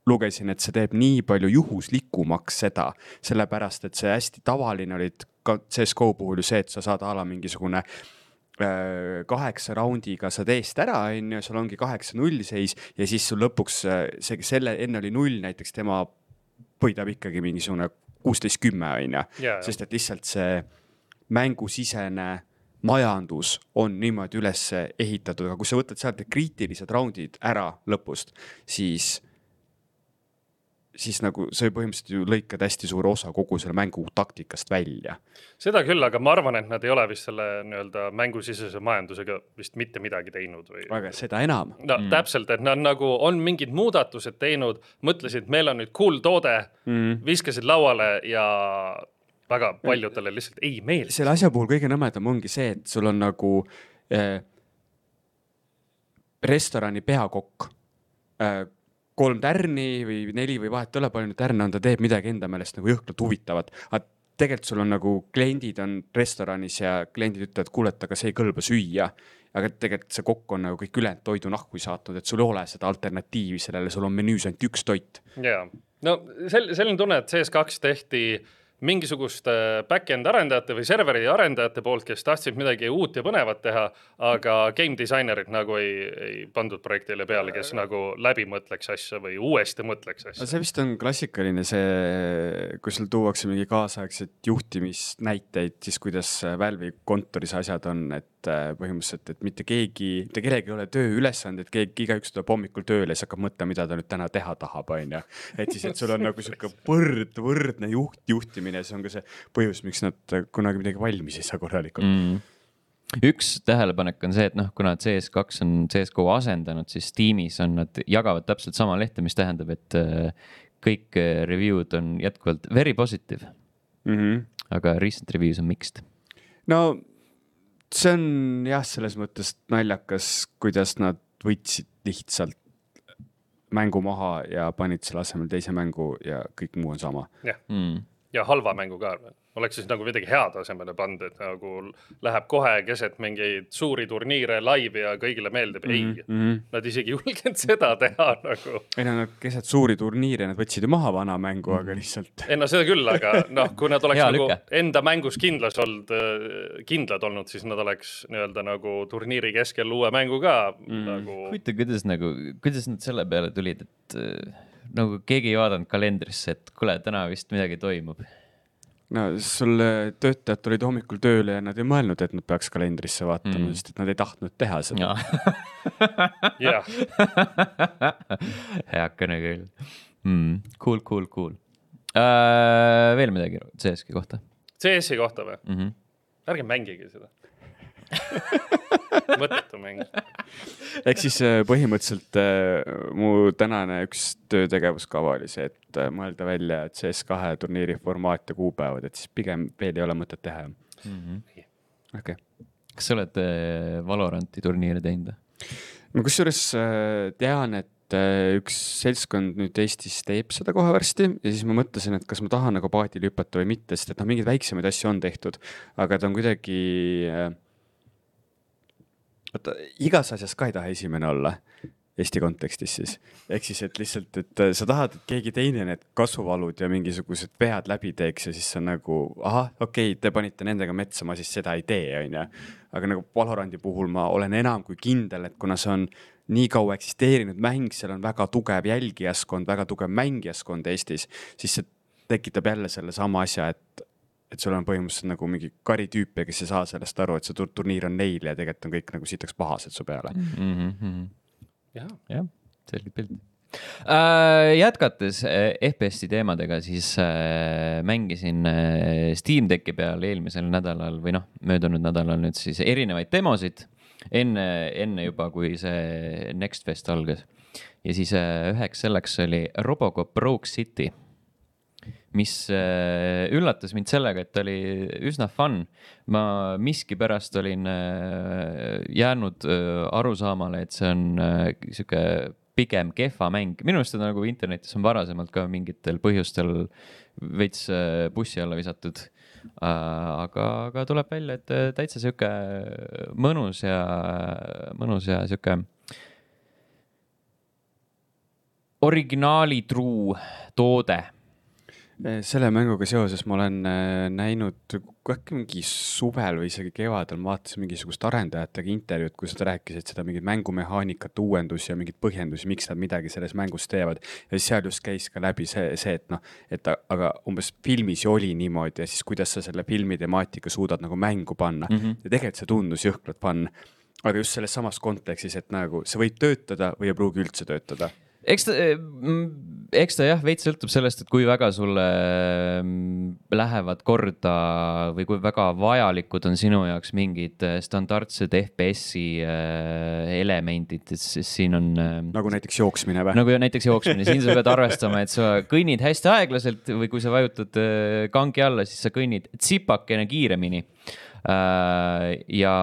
lugesin, et see teeb nii palju juhuslikumaks seda, sellepärast et see hästi tavaline oli ka CS-GO puhul ju see, et sa saad a la mingisugune äh, kaheksa raundiga saad eest ära, on ju, sul ongi kaheksa-null seis ja siis sul lõpuks äh, see, selle enne oli null näiteks, tema võidab ikkagi mingisugune kuusteist, kümme on ju. Sest et lihtsalt see mängusisene majandus on niimoodi üles ehitatud, aga kui sa võtad sealt need kriitilised raundid ära lõpust, siis siis nagu sa ju põhimõtteliselt ju lõikad hästi suure osa kogu selle mängu taktikast välja. seda küll, aga ma arvan, et nad ei ole vist selle nii-öelda mängusisese majandusega vist mitte midagi teinud või aga seda enam. no mm. täpselt, et nad nagu on mingid muudatused teinud, mõtlesid, meil on nüüd cool toode mm., viskasid lauale ja väga paljudele lihtsalt ei meeldi. selle asja puhul kõige nõmedam ongi see, et sul on nagu äh, restorani peakokk äh,, kolm tärni või neli või vahet ei ole, palju neid tärne on, ta teeb midagi enda meelest nagu jõhkralt huvitavat, aga tegelikult sul on nagu kliendid on restoranis ja kliendid ütlevad, kuule, et aga see ei kõlba süüa. aga tegelikult see kokk on nagu kõik ülejäänud toidu nahku saatnud, et sul ei ole seda alternatiivi sellele, sul on menüüs ainult üks toit. jaa, no sel-, selline tunne, et CS2 tehti mingisuguste back-end arendajate või serveri arendajate poolt, kes tahtsid midagi uut ja põnevat teha, aga game disainerid nagu ei, ei pandud projektile peale, kes nagu läbi mõtleks asja või uuesti mõtleks asja. see vist on klassikaline see, kui sul tuuakse mingi kaasaegseid juhtimisnäiteid, siis kuidas Valve'i kontoris asjad on, et äh, põhimõtteliselt, et mitte keegi, mitte kellelgi ei ole tööülesanded, keegi, igaüks tuleb hommikul tööle ja siis hakkab mõtlema, mida ta nüüd täna teha tahab, on ju. et siis, et sul on nagu sihuke võrd, võrdne juht, juhtimine, see on ka see põhjus, miks nad kunagi midagi valmis ei saa korralikult mm.. mm.. üks tähelepanek on see, et noh, kuna CS2 on CS-GO asendanud, siis tiimis on nad jagavad täpselt sama lehte, mis tähendab, et äh, kõik äh, review'd on jätkuvalt very positive, Mm -hmm. aga recent reviews on mixed. no see on jah, selles mõttes naljakas, kuidas nad võtsid lihtsalt mängu maha ja panid selle asemel teise mängu ja kõik muu on sama. mm.. ja halva mängu ka. Oleks siis nagu midagi head asemele pannud, et nagu läheb kohe keset mingeid suuri turniire laivi ja kõigile meeldib mm. -hmm. ei, -hmm. nad isegi ei julgenud seda teha nagu. ei no nad keset suuri turniire, nad võtsid ju maha vana mängu, aga lihtsalt ei no seda küll, aga noh, kui nad oleks Hea nagu lüke. enda mängus kindlas olnud, kindlad olnud, siis nad oleks nii-öelda nagu turniiri keskel uue mängu ka mm. nagu. huvitav, kuidas nagu, kuidas nad selle peale tulid, et äh, nagu keegi ei vaadanud kalendrisse, et kuule, täna vist midagi toimub. No sul töötajad tulid hommikul tööle ja nad ei mõelnud, et nad peaks kalendrisse vaatama Mm. mm., sest et nad ei tahtnud teha seda. jah, <laughs> heakene küll mm.. Cool, cool, cool uh,. veel midagi CS-i kohta CS-i kohta või? mm? -hmm. ärge mängige seda. <laughs> <laughs> mõttetu mäng. ehk siis äh, põhimõtteliselt äh, mu tänane üks töötegevuskava oli see, et äh, mõelda välja CS2 turniiri formaat ja kuupäevad, et siis pigem veel ei ole mõtet teha. Mm -hmm. okei okay.. kas sa oled Valoranti turniire teinud või? ma kusjuures tean, et üks seltskond nüüd Eestis teeb seda kohe varsti ja siis ma mõtlesin, et kas ma tahan nagu paadile hüpata või mitte, sest et noh, mingeid väiksemaid asju on tehtud, aga ta on kuidagi äh,. vaata, igas asjas ka ei taha esimene olla Eesti kontekstis siis, ehk siis, et lihtsalt, et äh, sa tahad, et keegi teine need kasvuvalud ja mingisugused vead läbi teeks ja siis sa nagu ahah, okei okay,, te panite nendega metsa, ma siis seda ei tee, onju. aga nagu Valorandi puhul ma olen enam kui kindel, et kuna see on nii kaua eksisteerinud mäng, seal on väga tugev jälgijaskond, väga tugev mängijaskond Eestis, siis see tekitab jälle sellesama asja, et et sul on põhimõtteliselt nagu mingi kari tüüpe, kes ei saa sellest aru, et see tur- turniir on neil ja tegelikult on kõik nagu sitaks pahased su peale. mm. -hmm. jah, jah, selge pilt äh,. jätkates äh, FPS-i teemadega, siis äh, mängisin äh, Steam Decki peal eelmisel nädalal või noh, möödunud nädalal nüüd siis erinevaid demosid enne, enne juba, kui see Next Fest algas. ja siis äh, üheks selleks oli Robocop Rogue City mis äh, üllatas mind sellega, et oli üsna fun. ma miskipärast olin äh, jäänud äh, arusaamale, et see on sihuke pigem kehva mäng, minu arust seda nagu internetis on varasemalt ka mingitel põhjustel veits bussi alla visatud. Aga, aga tuleb välja, et täitsa sihuke mõnus ja, mõnus ja sihuke originaali truu toode selle mänguga seoses ma olen äh, näinud äkki mingi suvel või isegi kevadel ma vaatasin mingisugust arendajatega intervjuud, kus nad rääkisid seda mingit mängumehaanikat, uuendusi ja mingeid põhjendusi, miks nad midagi selles mängus teevad. ja siis seal just käis ka läbi see, see, et noh, et aga umbes filmis ju oli niimoodi ja siis kuidas sa selle filmi temaatika suudad nagu mängu panna mm. -hmm. ja tegelikult see tundus jõhkralt fun. aga just selles samas kontekstis, et nagu see võib töötada või ei pruugi üldse töötada eks ta, eks ta jah, veits sõltub sellest, et kui väga sulle mm, lähevad korda või kui väga vajalikud on sinu jaoks mingid äh, standardsed FPS-i äh, elemendid, siis siin on äh, nagu näiteks jooksmine või? nagu näiteks jooksmine, siin sa pead arvestama, et sa kõnnid hästi aeglaselt või kui sa vajutad äh, kangi alla, siis sa kõnnid tsipakene kiiremini. ja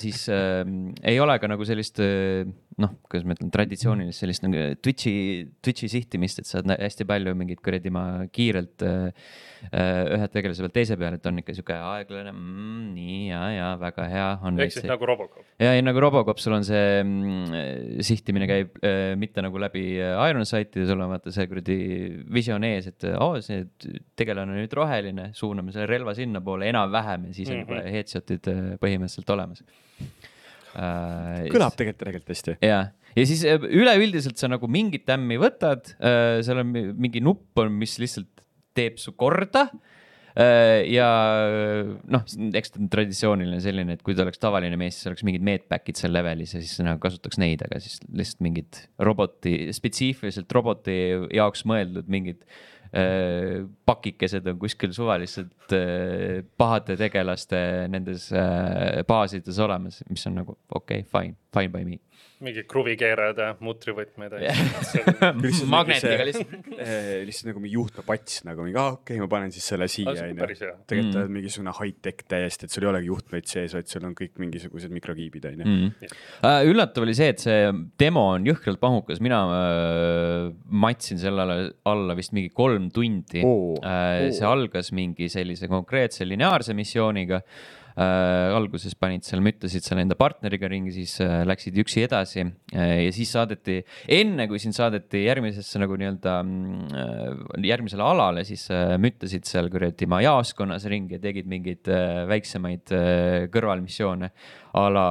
siis äh, ei ole ka nagu sellist äh, noh, kuidas ma ütlen, traditsioonilist sellist nagu Twitch'i, Twitch'i sihtimist, et saad hästi palju mingeid kuradi ma kiirelt äh, äh, ühe tegelase pealt teise peale, et on ikka sihuke aeglane mm,, nii ja, ja väga hea on. ehk siis nagu Robocop. ja ei nagu Robocop, sul on see mm, sihtimine käib äh, mitte nagu läbi äh, Ironsight'i, sul on vaata see kuradi visioon ees, et oo oh,, see tegelane on nüüd roheline, suuname selle relva sinnapoole enam-vähem ja siis on Mhm. juba headshot'id äh, põhimõtteliselt olemas äh,. Kõlab tegelikult tegelikult hästi. ja, ja siis äh, üleüldiselt sa nagu mingit tämmi võtad, seal on mi- mingi nupp on, mis lihtsalt teeb su korda. ja noh, eks ta on traditsiooniline selline, et kui ta oleks tavaline mees, siis oleks mingid medback'id seal levelis ja siis nagu kasutaks neid, aga siis lihtsalt mingid roboti, spetsiifiliselt roboti jaoks mõeldud mingid äh, pakikesed on kuskil suvaliselt äh, pahade tegelaste nendes äh, baasides olemas, mis on nagu okei okay,, fine, fine by me mingi kruvikeerajad ja mutrivõtmed ja <laughs> <laughs> magnetiga lihtsalt. <laughs> Eh, lihtsalt nagu mingi juhtmepats nagu mingi, aa okei okay,, ma panen siis selle siia onju. tegelikult Mm. on mingisugune high-tech täiesti, et sul ei olegi juhtmeid sees, vaid sul on kõik mingisugused mikrokiibid onju. Mm. Uh, üllatav oli see, et see demo on jõhkralt mahukas, mina uh, matsin sellele alla vist mingi kolm tundi Oo, uh,. see algas mingi sellise konkreetse lineaarse missiooniga uh,. alguses panid seal, müttasid seal enda partneriga ringi, siis uh, läksid üksi edasi uh, ja siis saadeti, enne kui sind saadeti järgmisesse nagu nii-öelda mm, järgmisele alale, siis uh, müttasid seal kuradi maa jaoskonnas ringi ja tegid mingeid uh, väiksemaid uh, kõrvalmissioone a la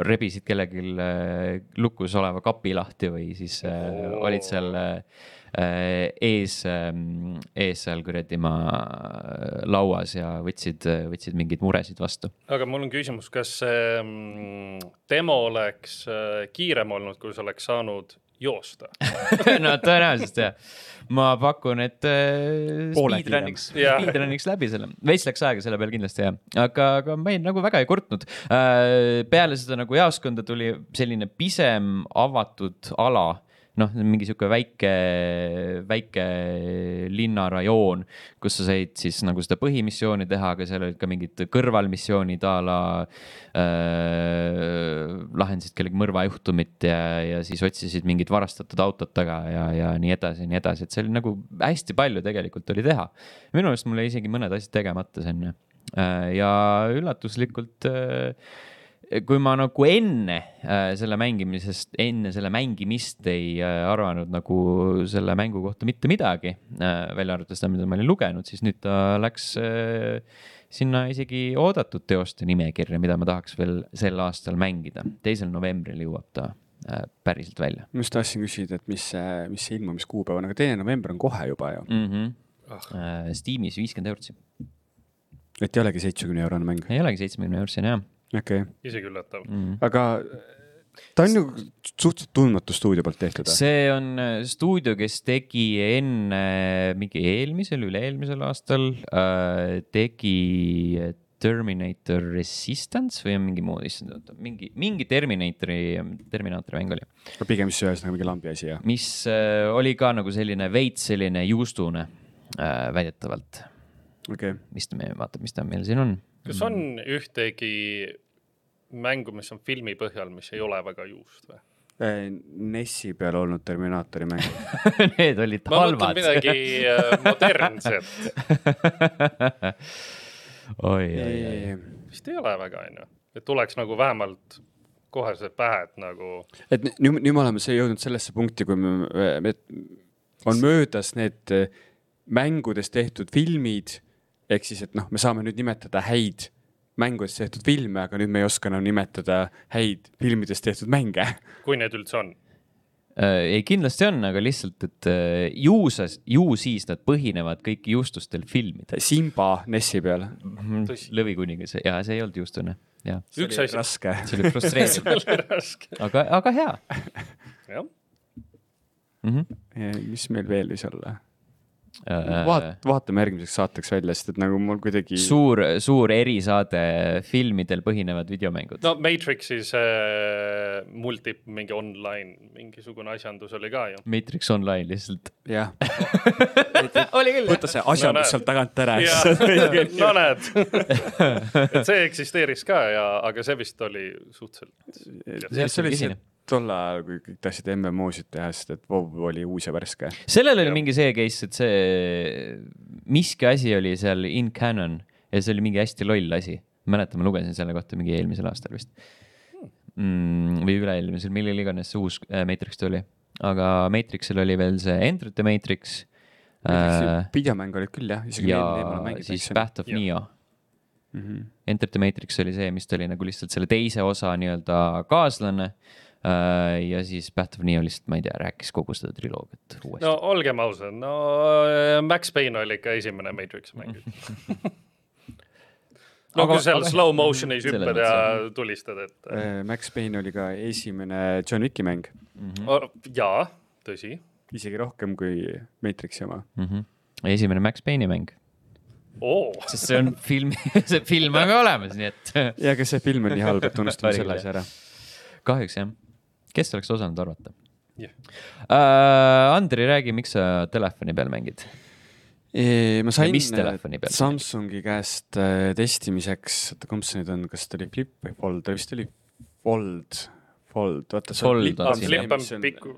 rebisid kellelgi äh, lukus oleva kapi lahti või siis äh, olid seal äh, ees äh,, ees seal kuradi maa lauas ja võtsid, võtsid mingeid muresid vastu. aga mul on küsimus, kas see mm, demo oleks äh, kiirem olnud, kui sa oleks saanud joosta? <laughs> no tõenäoliselt jah, ma pakun, et äh, speedrun'iks, speedrun'iks läbi selle, veits läks aega selle peale kindlasti jah, aga, aga ma ei, nagu väga ei kurtnud. peale seda nagu jaoskonda tuli selline pisem avatud ala noh, mingi sihuke väike, väike linnarajoon, kus sa said siis nagu seda põhimissiooni teha, aga seal olid ka mingid kõrvalmissioonid a la äh,. lahendasid kellegi mõrvajuhtumit ja, ja siis otsisid mingit varastatud autot taga ja, ja nii edasi ja nii edasi, et see oli nagu hästi palju tegelikult oli teha. minu arust mul jäi isegi mõned asjad tegemata sinna äh, ja üllatuslikult äh, kui ma nagu enne äh, selle mängimisest, enne selle mängimist ei äh, arvanud nagu selle mängu kohta mitte midagi äh,, välja arvatud seda, mida ma olin lugenud, siis nüüd ta läks äh, sinna isegi oodatud teoste nimekirja, mida ma tahaks veel sel aastal mängida. teisel novembril jõuab ta äh, päriselt välja ma just tahtsin küsida, et mis see, mis see ilmumiskuupäev on, aga teine november on kohe juba ju. mm. -hmm. Ah. Äh, Steamis viiskümmend eurot, et ei olegi seitsmekümne eurone mäng, ei olegi seitsmekümne euroseni jah okay.. isegi üllatav. mm. -hmm. aga ta on ju suhteliselt tundmatu stuudio poolt tehtud. see on äh, stuudio, kes tegi enne mingi eelmisel, üle-eelmisel aastal äh, tegi Terminator Resistance või on mingi muu, issand oota, mingi, mingi Terminatori, Terminaatori mäng oli, pigem siis ühesõnaga mingi lambi asi jah. mis äh, oli ka nagu selline veits selline juustune äh, väidetavalt. okei okay., mis ta meil, vaata, mis ta meil siin on. kas on ühtegi mängu, mis on filmi põhjal, mis ei ole väga juust või? NES-i peal olnud Terminaatori mäng. <laughs> Need olid ma mõtlen halvad. midagi äh, modernset, <laughs> oi, oi, oi. vist ei ole väga, onju. et tuleks nagu vähemalt kohe see pähe, et nagu et nüüd, nüüd me oleme see jõudnud sellesse punkti, kui me, me, on möödas need eh, mängudes tehtud filmid, ehk siis, et noh, me saame nüüd nimetada häid mängudes tehtud filme, aga nüüd me ei oska enam nimetada häid filmides tehtud mänge. kui neid üldse on. Äh, ei, kindlasti on, aga lihtsalt, et äh, ju sa, ju siis nad põhinevad kõik juustustel filmidel. Simba NES-i peal. Tõsi. lõvikuningas ja see ei olnud juustune, jah, üks asi, raske. see oli frustreeriv, <laughs> aga, aga hea jah. mm. -hmm. mis meil veel võis olla? Äh, vaat-, vaatame järgmiseks saateks välja, sest et nagu mul kuidagi. suur, suur erisaade filmidel põhinevad videomängud no.. no Matrixi see multi mingi online mingisugune asjandus oli ka ju. Matrix Online lihtsalt. jah, <laughs> oli küll võta see asjandus näed. sealt tagant ära, <laughs> <laughs> no näed, et see eksisteeris ka ja, aga see vist oli suhteliselt. jah, see oli Tõsine. Tol ajal, kui kõik tahtsid MMO-sid teha, sest et WoW oli uus ja värske. sellel oli Jah. mingi see case, et see miski asi oli seal in canon ja see oli mingi hästi loll asi. mäletan, ma lugesin selle kohta mingi eelmisel aastal vist mm,. või üle-eelmisel, millal iganes see uus äh, Matrix tuli, aga Matrixil oli veel see Enter the Matrix äh, videomäng oli küll jah, isegi ja eelmine ma olen siis. Path of Jah. Neo. Mhm. Enter the Matrix oli see, mis ta oli nagu lihtsalt selle teise osa nii-öelda kaaslane. Ja siis Path of Neo lihtsalt, ma ei tea, rääkis kogu seda triloogiat uuesti no olgem ausad, no äh, Max Payne oli ikka esimene Matrixi mäng. <laughs> no Aga- kui seal aga- slow motion'is hüppad ja tulistad, et Äh, Max Payne oli ka esimene John Wicki mäng, Mhm. oh, jaa, tõsi. isegi rohkem kui Matrixi oma. mm. -hmm. esimene Max Payne'i mäng, oo, sest see on film, <laughs> see film on ka olemas, nii et ja aga see film on nii halb, et unustame selle asja ära. kahjuks jah kes oleks osanud arvata Jah. uh,? Andri, räägi, miks sa telefoni peal mängid? ma sain peal? Samsungi käest äh, testimiseks, oota kumb see nüüd on, kas ta oli Flip või Fold, ta vist oli Fold, Fold, vaata. Fold on. Flip on pikku-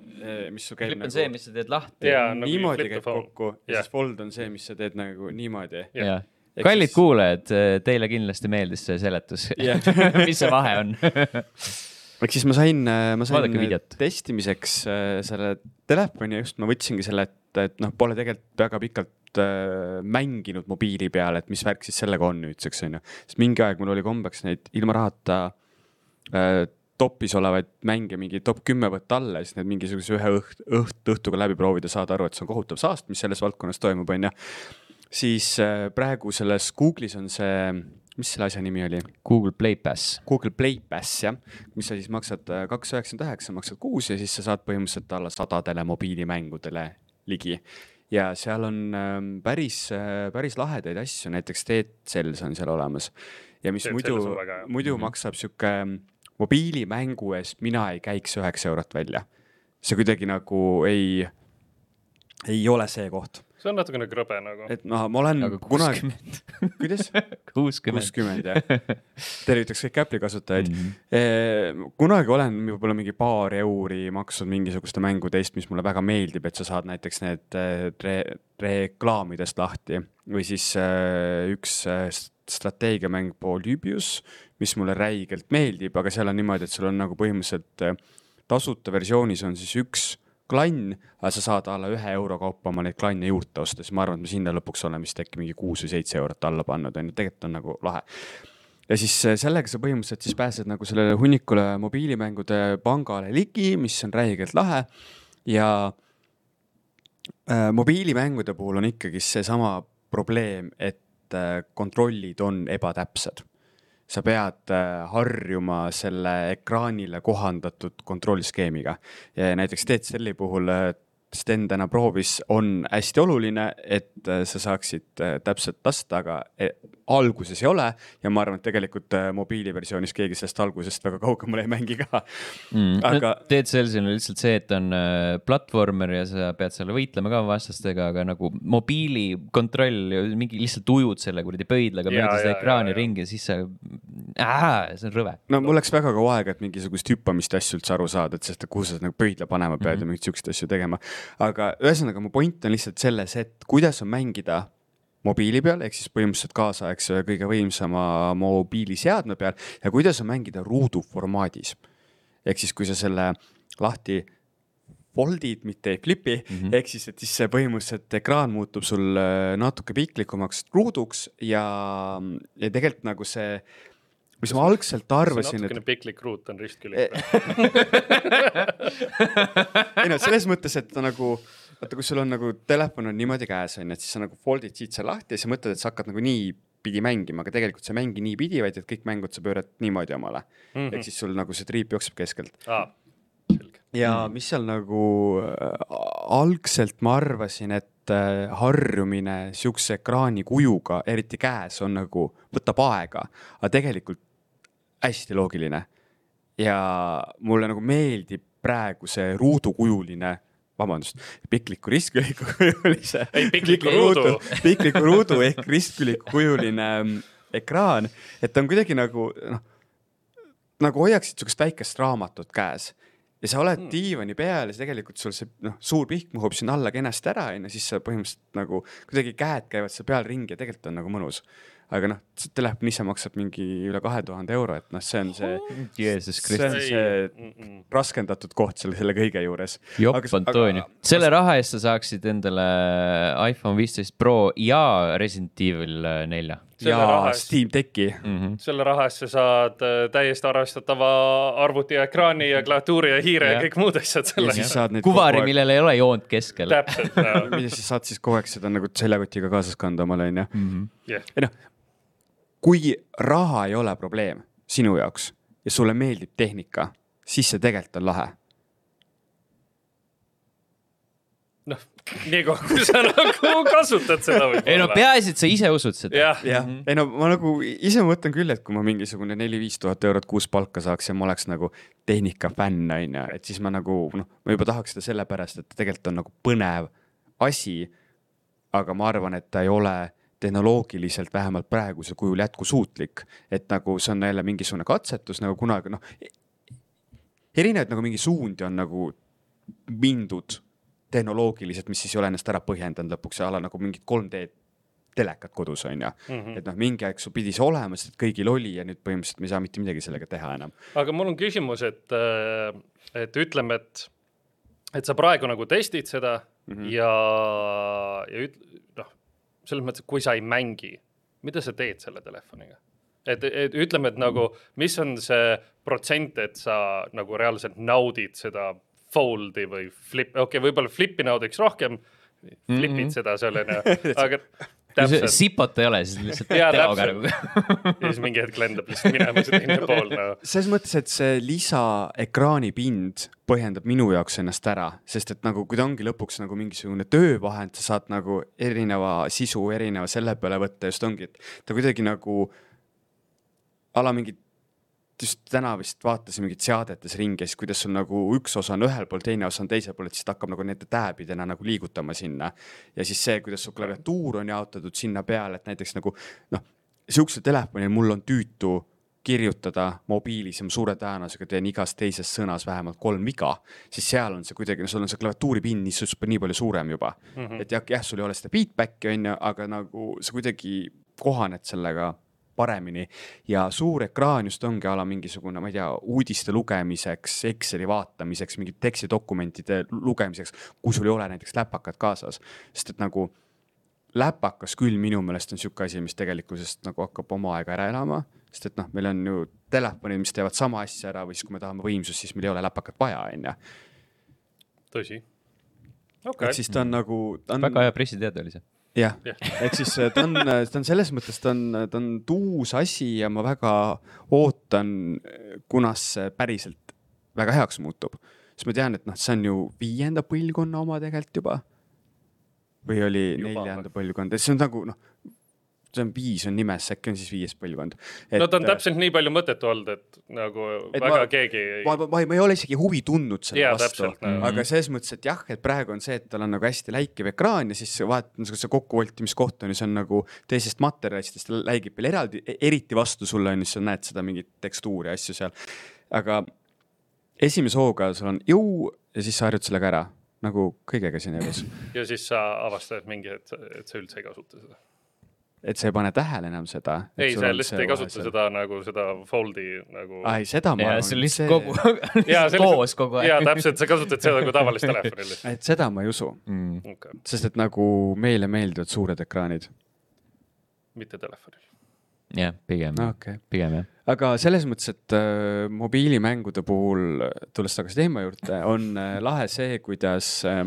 mis su käib flip on nagu see, mis sa teed lahti. Jaa, nagu niimoodi käib kokku ja Jah. siis Fold on see, mis sa teed nagu niimoodi. Ehk kallid siis- kuulajad, teile kindlasti meeldis see seletus <laughs> mis see vahe on <laughs> ehk siis ma sain, ma Vaadake sain videot. testimiseks äh, selle telefoni ja just ma võtsingi selle, et, et noh, pole tegelikult väga pikalt äh, mänginud mobiili peal, et mis värk siis sellega on nüüdseks onju. sest mingi aeg mul oli kombeks neid ilma rahata äh, topis olevaid mänge mingi top kümme võtta alla ja siis need mingisuguse ühe õht-, õht-, õhtuga läbi proovida, saada aru, et see on kohutav saast, mis selles valdkonnas toimub, onju. siis äh, praegu selles Google'is on see, mis selle asja nimi oli? Google Play Pass. Google Play Pass jah, mis sa siis maksad äh, kaks üheksakümmend üheksa, maksad kuus ja siis sa saad põhimõtteliselt alla sadadele mobiilimängudele ligi. ja seal on ähm, päris, päris lahedaid asju, näiteks Cells on seal olemas. ja mis Dead muidu Cells on väga hea., muidu maksab sihuke mobiilimängu eest mina ei käiks üheksa eurot välja. see kuidagi nagu ei, ei ole see koht, see on natukene krõbe nagu. et noh, ma olen aga kunagi, kuidas? <laughs> kuuskümmend. kuuskümmend jah, <laughs> tervitaks kõiki Apple'i kasutajaid mm. kunagi olen võib-olla mingi paar euri maksnud mingisuguste mängude eest, mis mulle väga meeldib, et sa saad näiteks need äh, re-, reklaamidest lahti või siis äh, üks äh, st- strateegiamäng Polybius, mis mulle räigelt meeldib, aga seal on niimoodi, et sul on nagu põhimõtteliselt äh, tasuta versioonis on siis üks klann, aga sa saad alla ühe euro kaupa oma neid klanne juurde osta, siis ma arvan, et me sinna lõpuks oleme vist äkki mingi kuus või seitse eurot alla pannud, on ju, tegelikult on nagu lahe ja siis äh, sellega sa põhimõtteliselt siis pääsed nagu sellele hunnikule mobiilimängude pangale ligi, mis on räigelt lahe ja äh, mobiilimängude puhul on ikkagi seesama probleem, et äh, kontrollid on ebatäpsed. Sa pead äh, harjuma selle ekraanile kohandatud kontrollskeemiga. Näiteks Celli puhul äh, Sten täna proovis, on hästi oluline, et äh, sa saaksid täpselt lasta, aga eh, alguses ei ole ja ma arvan, et tegelikult äh, mobiiliversioonis keegi sellest algusest väga kaugemale ei mängi ka. mm.. Aga- aga Dead Cellsil on lihtsalt see, et on äh, platvormer ja sa pead seal võitlema ka vastastega, aga nagu mobiili kontroll, mingi lihtsalt ujud selle kuradi pöidlaga mööda seda ekraani jaa. ringi, siis sa, see on rõve. no mul läks väga kaua aega, et mingisugust hüppamist asju üldse aru saada, et sest, kuhu sa nagu pöidla panema pead mm -hmm. ja mingeid siukseid asju tegema. aga ühesõnaga, mu point on lihtsalt selles, et kuidas on mängida mobiili peal ehk siis põhimõtteliselt kaasaegse kõige võimsama mobiiliseadme peal ja kuidas on mängida ruudu formaadis. ehk siis, kui sa selle lahti fold'id, mitte ei flipi mm, -hmm. ehk siis, et siis see põhimõtteliselt ekraan muutub sul äh, natuke piklikumaks ruuduks ja, ja tegelikult nagu see, mis ma algselt arvasin, et natukene piklik ruut on ristkülik Eh, <laughs> ei no selles mõttes, et ta nagu, vaata, kui sul on nagu telefon on niimoodi käes on ju, et siis sa nagu fold'id siit seal lahti ja sa mõtled, et sa hakkad nagu niipidi mängima, aga tegelikult sa ei mängi niipidi, vaid et kõik mängud sa pöörad niimoodi omale mm. -hmm. ehk siis sul nagu see triip jookseb keskelt. selge. ja mis seal nagu äh, algselt ma arvasin, et äh, harjumine siukse ekraani kujuga, eriti käes, on nagu, võtab aega, aga tegelikult hästi loogiline. ja mulle nagu meeldib praegu see ruudukujuline, vabandust, pikliku ristküliku kujulise. <laughs> Ei, pikliku ruudu. pikliku ruudu ehk ristküliku kujuline mm, ekraan, et ta on kuidagi nagu noh, nagu hoiaksid siukest väikest raamatut käes ja sa oled mm. diivani peal ja tegelikult sul see noh, suur pihk mahub sinna alla kenasti ära onju, siis sa põhimõtteliselt nagu kuidagi käed käivad seal peal ringi ja tegelikult on nagu mõnus. Aga noh, telefon ise maksab mingi üle kahe tuhande euro, et noh, see on see, Jeesus see Kristus. on see raskendatud koht selle, selle kõige juures. jopp Antonio, selle raha eest sa saaksid endale iPhone viisteist Pro ja Resident Evil nelja ja Steam Decki mm. -hmm. selle raha eest sa saad äh, täiesti arvestatava arvuti ja ekraani ja klaviatuuri ja hiire ja Jah. kõik muud asjad ja selle kuvari, millel ei ole joont keskel. täpselt, ja siis saad siis kogu aeg seda nagu seljakotiga kaasas kanda omale onju. jah. ei noh, kui raha ei ole probleem sinu jaoks ja sulle meeldib tehnika, siis see tegelikult on lahe. noh, nii kaua, kui sa nagu kasutad seda ei no võib-olla. peaasi, et sa ise usud seda. jah, jah, ei no ma nagu ise mõtlen küll, et kui ma mingisugune neli-viis tuhat eurot kuus palka saaks ja ma oleks nagu tehnikafänn, on ju, et siis ma nagu noh, ma juba tahaks seda sellepärast, et ta tegelikult on nagu põnev asi. aga ma arvan, et ta ei ole tehnoloogiliselt vähemalt praegusel kujul jätkusuutlik, et nagu see on jälle mingisugune katsetus nagu kunagi noh, erinevaid nagu mingi suundi on nagu mindud tehnoloogiliselt, mis siis ei ole ennast ära põhjendanud lõpuks ala nagu mingit 3D telekat kodus on ju mm. -hmm. et noh, mingi aeg sul pidi see olema, sest et kõigil oli ja nüüd põhimõtteliselt me ei saa mitte midagi sellega teha enam. aga mul on küsimus, et, et ütleme, et, et sa praegu nagu testid seda mm -hmm. ja, ja üt-, selles mõttes, et kui sa ei mängi, mida sa teed selle telefoniga? et, et ütleme, et nagu, mis on see protsent, et sa nagu reaalselt naudid seda fold'i või flip, okei okay,, võib-olla flip'i naudiks rohkem, flip'id mm -hmm. seda seal onju, aga sipot ei ole, siis lihtsalt <laughs> Jaa, teoga nagu. <laughs> ja siis mingi hetk lendab lihtsalt minema see teine <laughs> pool nagu. selles mõttes, et see lisaekraani pind põhjendab minu jaoks ennast ära, sest et nagu, kui ta ongi lõpuks nagu mingisugune töövahend, sa saad nagu erineva sisu erineva selle peale võtta, just ongi, et ta kuidagi nagu ala mingit just täna vist vaatasin mingit seadetes ringi, siis kuidas sul nagu üks osa on ühel pool, teine osa on teisel pool, et siis ta hakkab nagu nende tääbidena nagu liigutama sinna. ja siis see, kuidas su klaviatuur on jaotatud sinna peale, et näiteks nagu noh, sihukesel telefonil mul on tüütu kirjutada mobiilis ja ma suure tõenäosusega teen igas teises sõnas vähemalt kolm viga, siis seal on see kuidagi, no sul on see klaviatuuripind nii, nii palju suurem juba mm. -hmm. et jah, jah, sul ei ole seda feedback'i on ju, aga nagu sa kuidagi kohaned sellega paremini ja suur ekraan just ongi a la mingisugune, ma ei tea, uudiste lugemiseks, Exceli vaatamiseks, mingite tekstidokumentide lugemiseks, kui sul ei ole näiteks läpakat kaasas, sest et nagu läpakas küll minu meelest on sihuke asi, mis tegelikkusest nagu hakkab oma aega ära elama, sest et noh, meil on ju telefonid, mis teevad sama asja ära või siis, kui me tahame võimsust, siis meil ei ole läpakat vaja, on ju. tõsi. okay., siis ta on nagu, ta on väga hea pressiteade oli see. Jah Jah., ehk siis äh, ta on, ta on selles mõttes, ta on, ta on uus asi ja ma väga ootan, kunas see päriselt väga heaks muutub. sest ma tean, et noh, see on ju viienda põlvkonna oma tegelikult juba. või oli Juba neljanda põlvkond, et see on nagu noh, see on viis on nimes, äkki on siis viies põlvkond. no ta on täpselt nii palju mõttetu olnud, et nagu et väga ma- keegi ma, ma, ma, ei- ma ei ole isegi huvi tundnud selle Jaa, vastu nagu. aga selles mõttes, et jah, et praegu on see, et tal on nagu hästi läikiv ekraan ja siis vaatad, niisuguse kokkuvoltimiskoht on ju, see on nagu teisest materjalist, sest ta läigib veel eraldi, eriti vastu sulle on ju, siis sa näed seda mingit tekstuuri asju seal. aga esimese hooga sul on jõu ja siis sa harjud sellega ära, nagu kõigega siin elus. ja siis sa avastad mingi, et, et sa üldse ei kasuta seda. Et sa ei pane tähele enam seda. ei, sa lihtsalt ei kasuta seda nagu seda fold'i nagu. aa, ei seda ma ja arvan. see on lihtsalt kogu, <laughs> <laughs> Jaa, see koos kogu jaa, aeg. täpselt, sa kasutad seda kui tavalist telefoni lihtsalt. et seda ma ei usu, Mm. okei, sest et nagu meile meeldivad suured ekraanid. mitte telefonil. jah, pigem, okei okay. pigem jah. aga selles mõttes, et äh, mobiilimängude puhul, tulles tagasi teema juurde, on äh, lahe see, kuidas äh,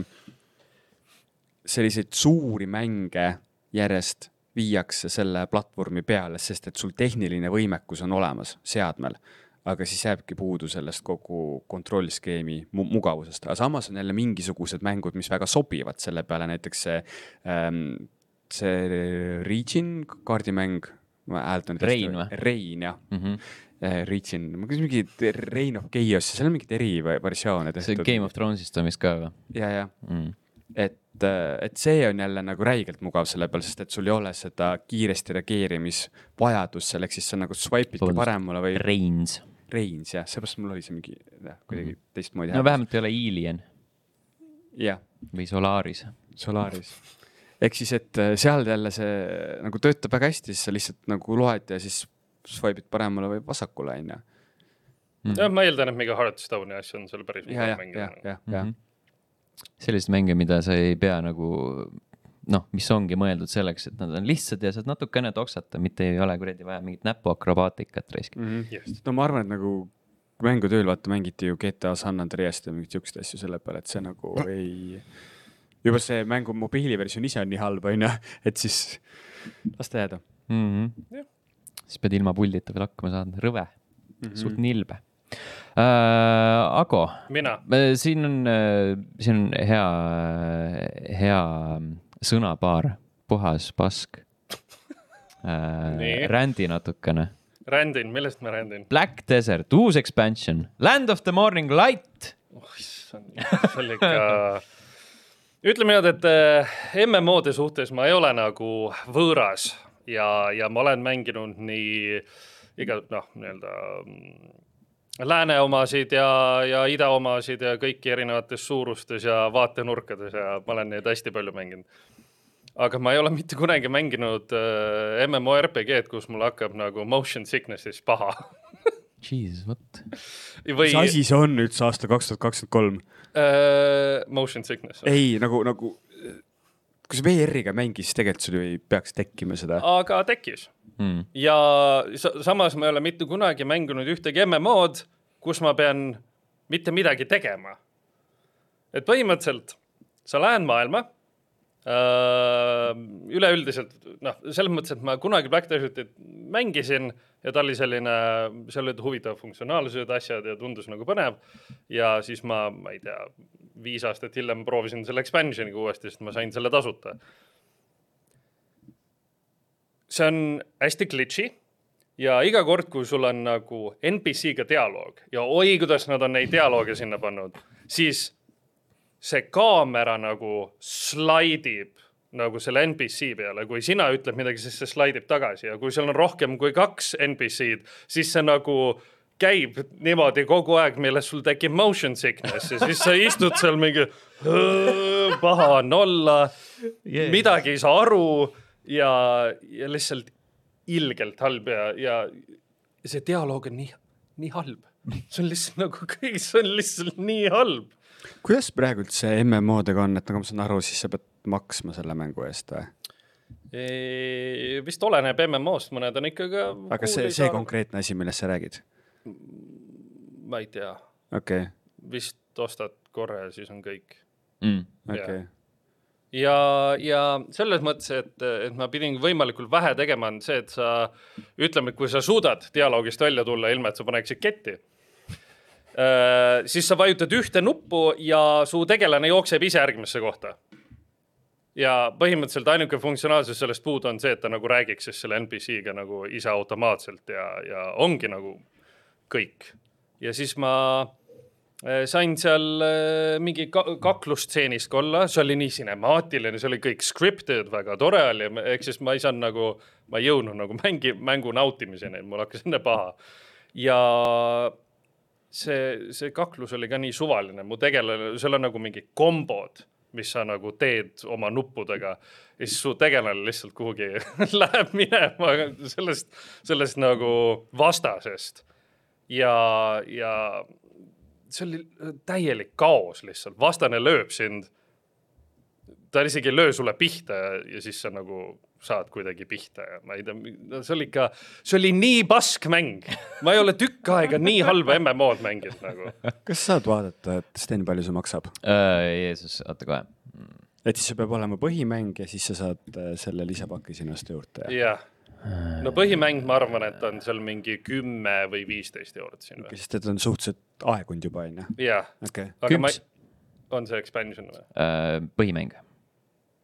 selliseid suuri mänge järjest viiakse selle platvormi peale, sest et sul tehniline võimekus on olemas seadmel. aga siis jääbki puudu sellest kogu kontrollskeemi mu mugavusest, aga samas on jälle mingisugused mängud, mis väga sobivad selle peale, näiteks see ähm,, see Region kaardimäng, ma hääldan. Rein või? Rein jah Mm -hmm. Reachin, ma küsin mingi Reign of Chaos, seal on mingeid eriversioone see tehtud. Game of Thrones'ist on vist ka või ja, ja, mm.? et, et see on jälle nagu räigelt mugav selle peal, sest et sul ei ole seda kiiresti reageerimisvajadust selleks, siis sa nagu swipe'idki Vabandust. paremale või Reins. Reins jah, seepärast mul oli see mingi kuidagi teistmoodi. no vähemalt ei ole Alien jah, või Solaris. Solaris. ehk siis, et äh, seal jälle see nagu töötab väga hästi, siis sa lihtsalt nagu loed ja siis swipe'id paremale või vasakule, on ju. jah, ma eeldan, et mingi Hearthstone'i asju on seal päris ja, ja, ja, ja, ja Mhm. Selliseid mänge, mida sa ei pea nagu noh, mis ongi mõeldud selleks, et nad on lihtsad ja saad natukene toksata, mitte ei ole kuradi vaja mingit näpuakrobaatikat raiskada. mm. -hmm. Just. no ma arvan, et nagu mängutööl vaata mängiti ju GTA San Andreast ja mingeid siukseid asju selle peale, et see nagu ei, juba see mängu mobiiliversioon ise on nii halb, onju, <laughs> et siis las ta jääda mm. -hmm. Jah. siis pead ilma puldita veel hakkama saama, rõve mm, -hmm. suht nilbe. äh,. Ago, mina, siin on, siin on hea, hea sõnapaar, puhas pask äh,. rändi natukene. rändin, millest ma rändin? Black Desert, uus expansion, Land of the Morning Light. oh issand, see oli ikka. <laughs> ütleme niimoodi, et äh, MMO-de suhtes ma ei ole nagu võõras ja, ja ma olen mänginud nii iga noh, nii-öelda mm, lääne omasid ja, ja ida omasid ja kõiki erinevates suurustes ja vaatenurkades ja ma olen neid hästi palju mänginud. aga ma ei ole mitte kunagi mänginud äh, MMORPG-d, kus mul hakkab nagu motion sickness'is paha. Jesus, what? mis või asi see on üldse aastal kaks tuhat kakskümmend kolm? äh, motion sickness. ei, nagu, nagu kui sa VR-iga mängid, siis tegelikult sul ju ei peaks tekkima seda. aga tekkis Mm. ja sa samas ma ei ole mitte kunagi mänginud ühtegi MMO-d, kus ma pean mitte midagi tegema. et põhimõtteliselt sa lähed maailma. Üleüldiselt noh, selles mõttes, et ma kunagi Black Desertit mängisin ja ta oli selline, seal olid huvitavad funktsionaalsused, asjad ja tundus nagu põnev. ja siis ma, ma ei tea, viis aastat hiljem proovisin selle expansion'iga uuesti, sest ma sain selle tasuta see on hästi glitchy ja iga kord, kui sul on nagu NPC-ga dialoog ja oi, kuidas nad on neid dialoogi sinna pannud, siis see kaamera nagu slaidib nagu selle NPC peale, kui sina ütled midagi, siis see slaidib tagasi ja kui seal on rohkem kui kaks NPC-d, siis see nagu käib niimoodi kogu aeg, millest sul tekib motion sickness ja siis sa istud seal mingi paha on olla Yeah. midagi ei saa aru ja, ja lihtsalt ilgelt halb ja, ja see dialoog on nii, nii halb. see on lihtsalt nagu kõik, see on lihtsalt nii halb. Kuidas praegu üldse MMO-dega on, et nagu ma saan aru, siis sa pead maksma selle mängu eest või? vist oleneb MMO-st, mõned on ikka ka. aga see, see. konkreetne asi, millest sa räägid? ma ei tea, okei okay., vist ostad korra ja siis on kõik Mm. okei okay.. ja, ja selles mõttes, et, et ma pidin võimalikult vähe tegema, on see, et sa ütleme, et kui sa suudad dialoogist välja tulla, ilma et sa paneksid ketti, siis sa vajutad ühte nuppu ja su tegelane jookseb ise järgmisse kohta. ja põhimõtteliselt ainuke funktsionaalsus sellest puudu on see, et ta nagu räägiks siis selle NPC-ga nagu ise automaatselt ja, ja ongi nagu kõik. ja siis ma eh, sain seal eh, mingi ka kaklusstseenis ka olla, see oli nii sinemaatiline, see oli kõik scripted, väga tore oli, ehk siis ma ei saanud nagu, ma ei jõudnud nagu mängi, mängu nautimiseni, mul hakkas enne paha. ja see, see kaklus oli ka nii suvaline, mu tegelane, seal on nagu mingi kombod, mis sa nagu teed oma nuppudega ja siis su tegelane lihtsalt kuhugi <laughs> läheb minema sellest, sellest nagu vastasest. ja, ja see oli täielik kaos lihtsalt, vastane lööb sind. ta isegi ei löö sulle pihta ja, ja siis sa nagu saad kuidagi pihta ja ma ei tea, no see oli ikka, see oli nii pask mäng. ma ei ole tükk aega nii halba MMO-d mänginud nagu. kas sa saad vaadata, et Sten, palju see maksab? Uh, Jeesus, oota kohe. et siis see peab olema põhimäng ja siis sa saad äh, selle lisapaki sinna osta juurde ja jah, no põhimäng, ma arvan, et on seal mingi kümme või viisteist eurot siin või? sest et on suhteliselt aegunud juba onju. jah, okei okay., aga ma on see expansion või? Uh, põhimäng.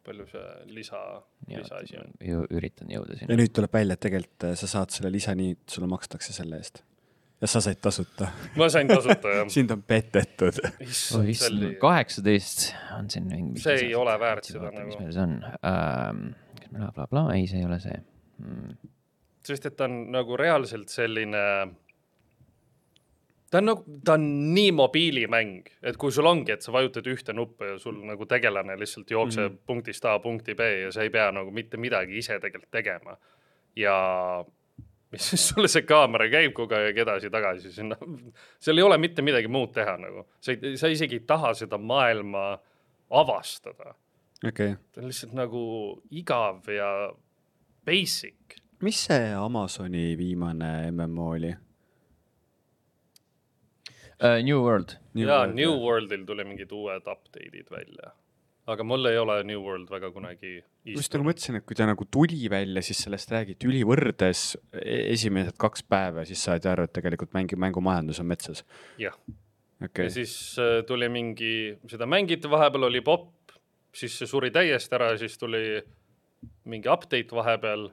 Palju see lisa, lisaasi on? ju üritan jõuda ja sinna. nüüd tuleb välja, et tegelikult äh, sa saad selle lisa nii, et sulle makstakse selle eest. ja sa said tasuta. ma sain tasuta jah. <laughs> sind on petetud. issand, kaheksateist on siin mingi. See ei ole väärt seda mis nagu. meil see on um,? blablabla, ei, see ei ole see mm.. sest et ta on nagu reaalselt selline, ta on nagu, ta on nii mobiilimäng, et kui sul ongi, et sa vajutad ühte nuppu ja sul nagu tegelane lihtsalt jookseb mm. punktist A punkti B ja sa ei pea nagu mitte midagi ise tegelikult tegema. ja mis siis sulle see kaamera käib kogu aeg edasi-tagasi, sinna, seal ei ole mitte midagi muud teha nagu, sa ei, sa isegi ei taha seda maailma avastada, okay., ta on lihtsalt nagu igav ja basic mis see Amazoni viimane MMO oli? Uh, New World, ja New Worldil tuli mingid uued update'id välja. aga mul ei ole New World väga kunagi just nagu mõtlesin, et kui ta nagu tuli välja, siis sellest räägiti ülivõrdes e- esimesed kaks päeva, siis saadi aru, et tegelikult mängi, mängumajandus on metsas. jah okay. ja siis äh, tuli mingi, seda mängiti, vahepeal oli popp, siis see suri täiesti ära, siis tuli mingi update vahepeal,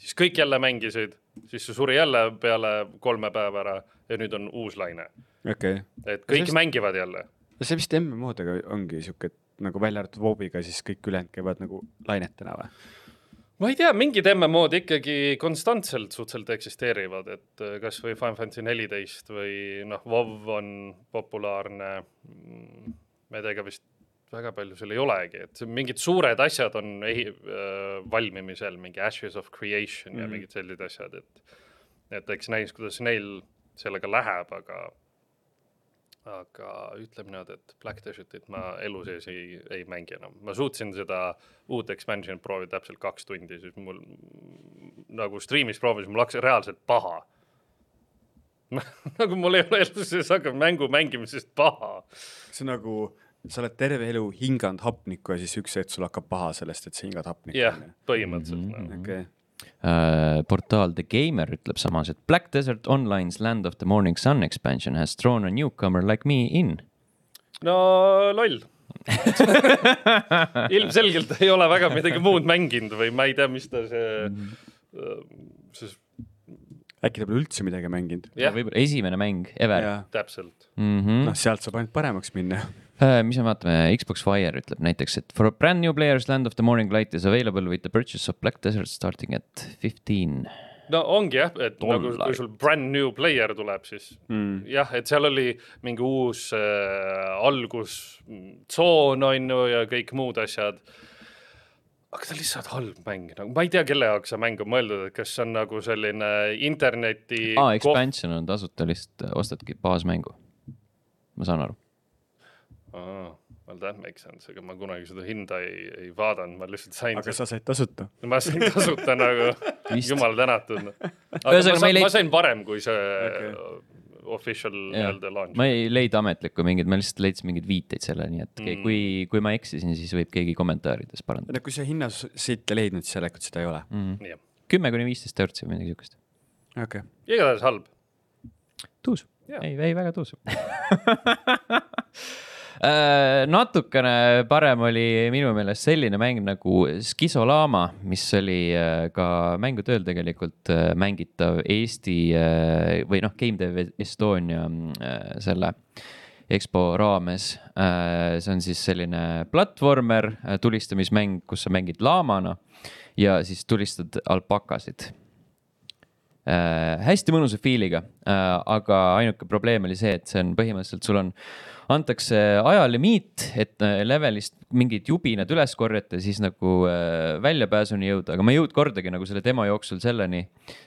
siis kõik jälle mängisid, siis see suri jälle peale kolme päeva ära ja nüüd on uus laine. Okay.. et kõik Sest... mängivad jälle. see vist MMO-dega ongi sihuke, et nagu välja arvatud WoW-iga, siis kõik ülejäänud käivad nagu lainetena või? ma ei tea, mingid MMO-d ikkagi konstantselt suhteliselt eksisteerivad, et äh, kasvõi Final Fantasy neliteist või noh, WoW on populaarne. Mm, ma ei tea, ega vist väga palju seal ei olegi, et mingid suured asjad on ehi- äh,, valmimisel, mingi Ashes of Creation mm -hmm. ja Mhm. mingid sellised asjad, et, et eks näis, kuidas neil sellega läheb, aga aga ütleme niimoodi, et Black Desertit ma elu sees ei, ei mängi enam. ma suutsin seda uut expansion'it proovida täpselt kaks tundi, siis mul nagu striimis proovisin, mul hakkas reaalselt paha <laughs> nagu mul ei ole elus sees hakanud mängu mängimisest paha. see on nagu, sa oled terve elu hinganud hapnikku ja siis üks hetk sul hakkab paha sellest, et sa hingad hapnikku. jah, põhimõtteliselt Mhm. mm -hmm. okei, Uh, portaal The Gamer ütleb samas, et Black Desert Online's Land of the Morning Sun expansion has thrown a newcomer like me in. no loll <laughs> ilmselgelt ei ole väga midagi muud mänginud või ma ei tea, mis ta see, see äkki ta pole üldse midagi mänginud? võib-olla esimene mäng ever. täpselt. Mm -hmm. noh, sealt saab ainult paremaks minna. Uh, mis me vaatame, Xbox Fire ütleb näiteks, et for brand new players Land of the Morning Light is available with the purchase of Black Desert starting at fifteen. no ongi jah, et nagu Dollarit. kui sul brand new player tuleb, siis Mm. jah, et seal oli mingi uus äh, algustsoon on ju ja kõik muud asjad. aga ta on lihtsalt halb mäng, nagu ma ei tea, kelle jaoks see mäng on mõeldud, et kas see on nagu selline interneti aa, expansion on tasuta, lihtsalt ostadki baasmängu. ma saan aru. Aa, well that makes sense, ega ma kunagi seda hinda ei, ei vaadanud, ma lihtsalt sain aga seda, sa said tasuta? ma sain tasuta nagu <laughs> jumal tänatud. <laughs> aga Ühesõnaga, ma, sain, leid- ma sain varem kui see okay. official nii-öelda launch. ma ei leidnud ametlikku mingit, ma lihtsalt leidsin mingeid viiteid selle, nii et mm. kui, kui ma eksisin, siis võib keegi kommentaarides parandada no kui sa hinnasilte leidnud, siis järelikult seda ei ole. mm.. kümme kuni viisteist eurtsi või midagi siukest. okei okay.. igatahes halb. tuus ei, ei väga tuus <laughs> natukene parem oli minu meelest selline mäng nagu Skisolaama, mis oli äh, ka mängutööl tegelikult äh, mängitav Eesti äh, või noh, Game Dev Estonia äh, selle EXPO raames. see on siis selline platvormer, tulistamismäng, kus sa mängid laamana ja siis tulistad alpakasid äh, hästi mõnusa feel'iga äh,, aga ainuke probleem oli see, et see on põhimõtteliselt, sul on, antakse ajalimiit, et äh, levelist mingid jubinad üles korjata ja siis nagu äh, väljapääsuni jõuda, aga ma ei jõudnud kordagi nagu selle demo jooksul selleni.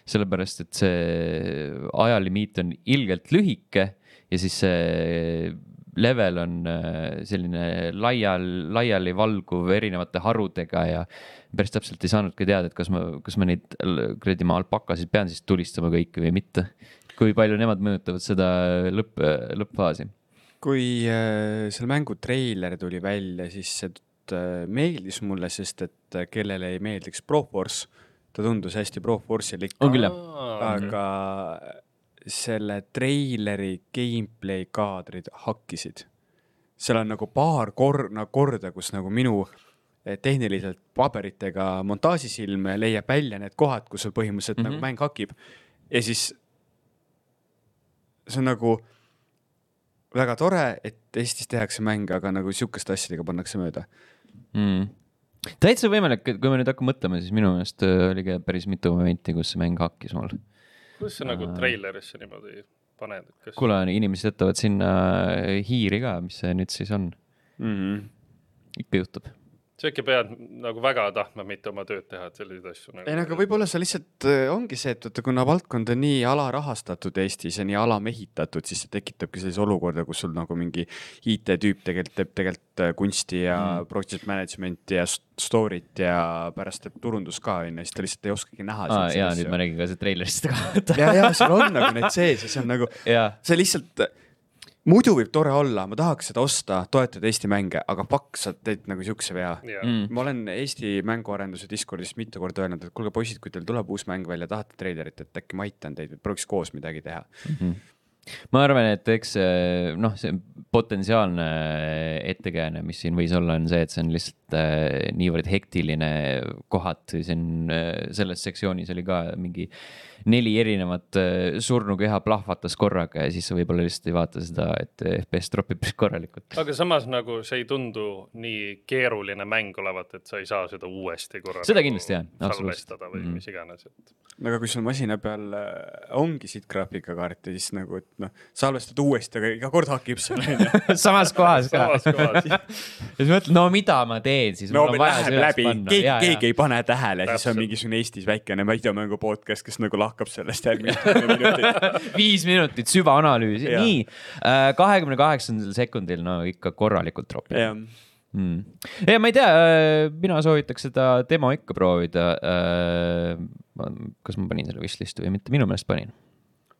sellepärast, et see ajalimiit on ilgelt lühike ja siis see level on äh, selline laial, laialivalguv erinevate harudega ja päris täpselt ei saanudki teada, et kas ma, kas ma neid kuradi ma alpakasid pean siis tulistama kõiki või mitte. kui palju nemad mõjutavad seda lõpp, lõppfaasi. kui äh, selle mängu treiler tuli välja, siis see äh, meeldis mulle, sest et äh, kellele ei meeldiks Proforce, ta tundus hästi Proforce'ilik. on küll jah, aga selle treileri gameplay kaadrid hakkisid. seal on nagu paar kor-, nagu korda, kus nagu minu eh, tehniliselt paberitega montaažisilm leiab välja need kohad, kus sul põhimõtteliselt mm -hmm. Mhm. nagu mäng hakib. ja siis see on nagu väga tore, et Eestis tehakse mänge, aga nagu sihukeste asjadega pannakse mööda. mm.. täitsa võimalik, et kui me nüüd hakkame mõtlema, siis minu meelest äh, oli ka päris mitu momenti, kus see mäng hakkis mul. Kuidas sa nagu treilerisse niimoodi paned, kas kuule, inimesed jätavad sinna hiiri ka, mis see nüüd siis on, Mm -hmm. ikka juhtub. Sa äkki pead nagu väga tahtma mitte oma tööd teha, et selliseid asju nagu ei no aga võib-olla see lihtsalt äh, ongi see, et vaata, kuna valdkond on nii alarahastatud Eestis ja nii alamehitatud, siis see tekitabki sellise olukorda, kus sul nagu mingi IT-tüüp tegelikult teeb tegelikult äh, kunsti ja mm. project management'i ja st- story't ja pärast teeb turundust ka onju, siis ta lihtsalt ei oskagi näha aa jaa, nüüd ma nägin ka see treilerist ka. ja, ja seal on nagu need sees ja see on nagu, <laughs> see lihtsalt, muidu võib tore olla, ma tahaks seda osta, toetada Eesti mänge, aga fuck, sa teed nagu siukse vea. ja Mm. ma olen Eesti mänguarenduse Discordis mitu korda öelnud, et kuulge poisid, kui teil tuleb uus mäng välja, tahate treilerit, et äkki ma aitan teid, prooviks koos midagi teha. Ma arvan, et eks see noh, see potentsiaalne ettekääne, mis siin võis olla, on see, et see on lihtsalt äh, niivõrd hektiline kohat, siin äh, selles sektsioonis oli ka mingi neli erinevat äh, surnukeha plahvatas korraga ja siis sa võib-olla lihtsalt ei vaata seda, et FPS tropib korralikult. aga samas nagu see ei tundu nii keeruline mäng olevat, et sa ei saa seda uuesti korra. Seda kindlasti, jah, absoluutselt. või mm. mis iganes, et. No aga kui sul masina peal äh, ongi siit graafikakaarti, siis nagu, et noh, salvestad uuesti, aga iga kord hakib seal <laughs> onju. samas kohas ka. samas kohas. ja siis mõtled, no mida ma teen siis. no läheb läbi, keegi, keegi ei pane tähele, siis on mingisugune Eestis väikene videomängu podcast, kes nagu lahkab sellest järgmist <laughs> kümme minutit. viis minutit süvaanalüüsi, nii. kahekümne kaheksandal sekundil, no ikka korralikult tropib mm.. ja ma ei tea, mina soovitaks seda demo ikka proovida. Kas ma panin selle wishlist'i või mitte, minu meelest panin.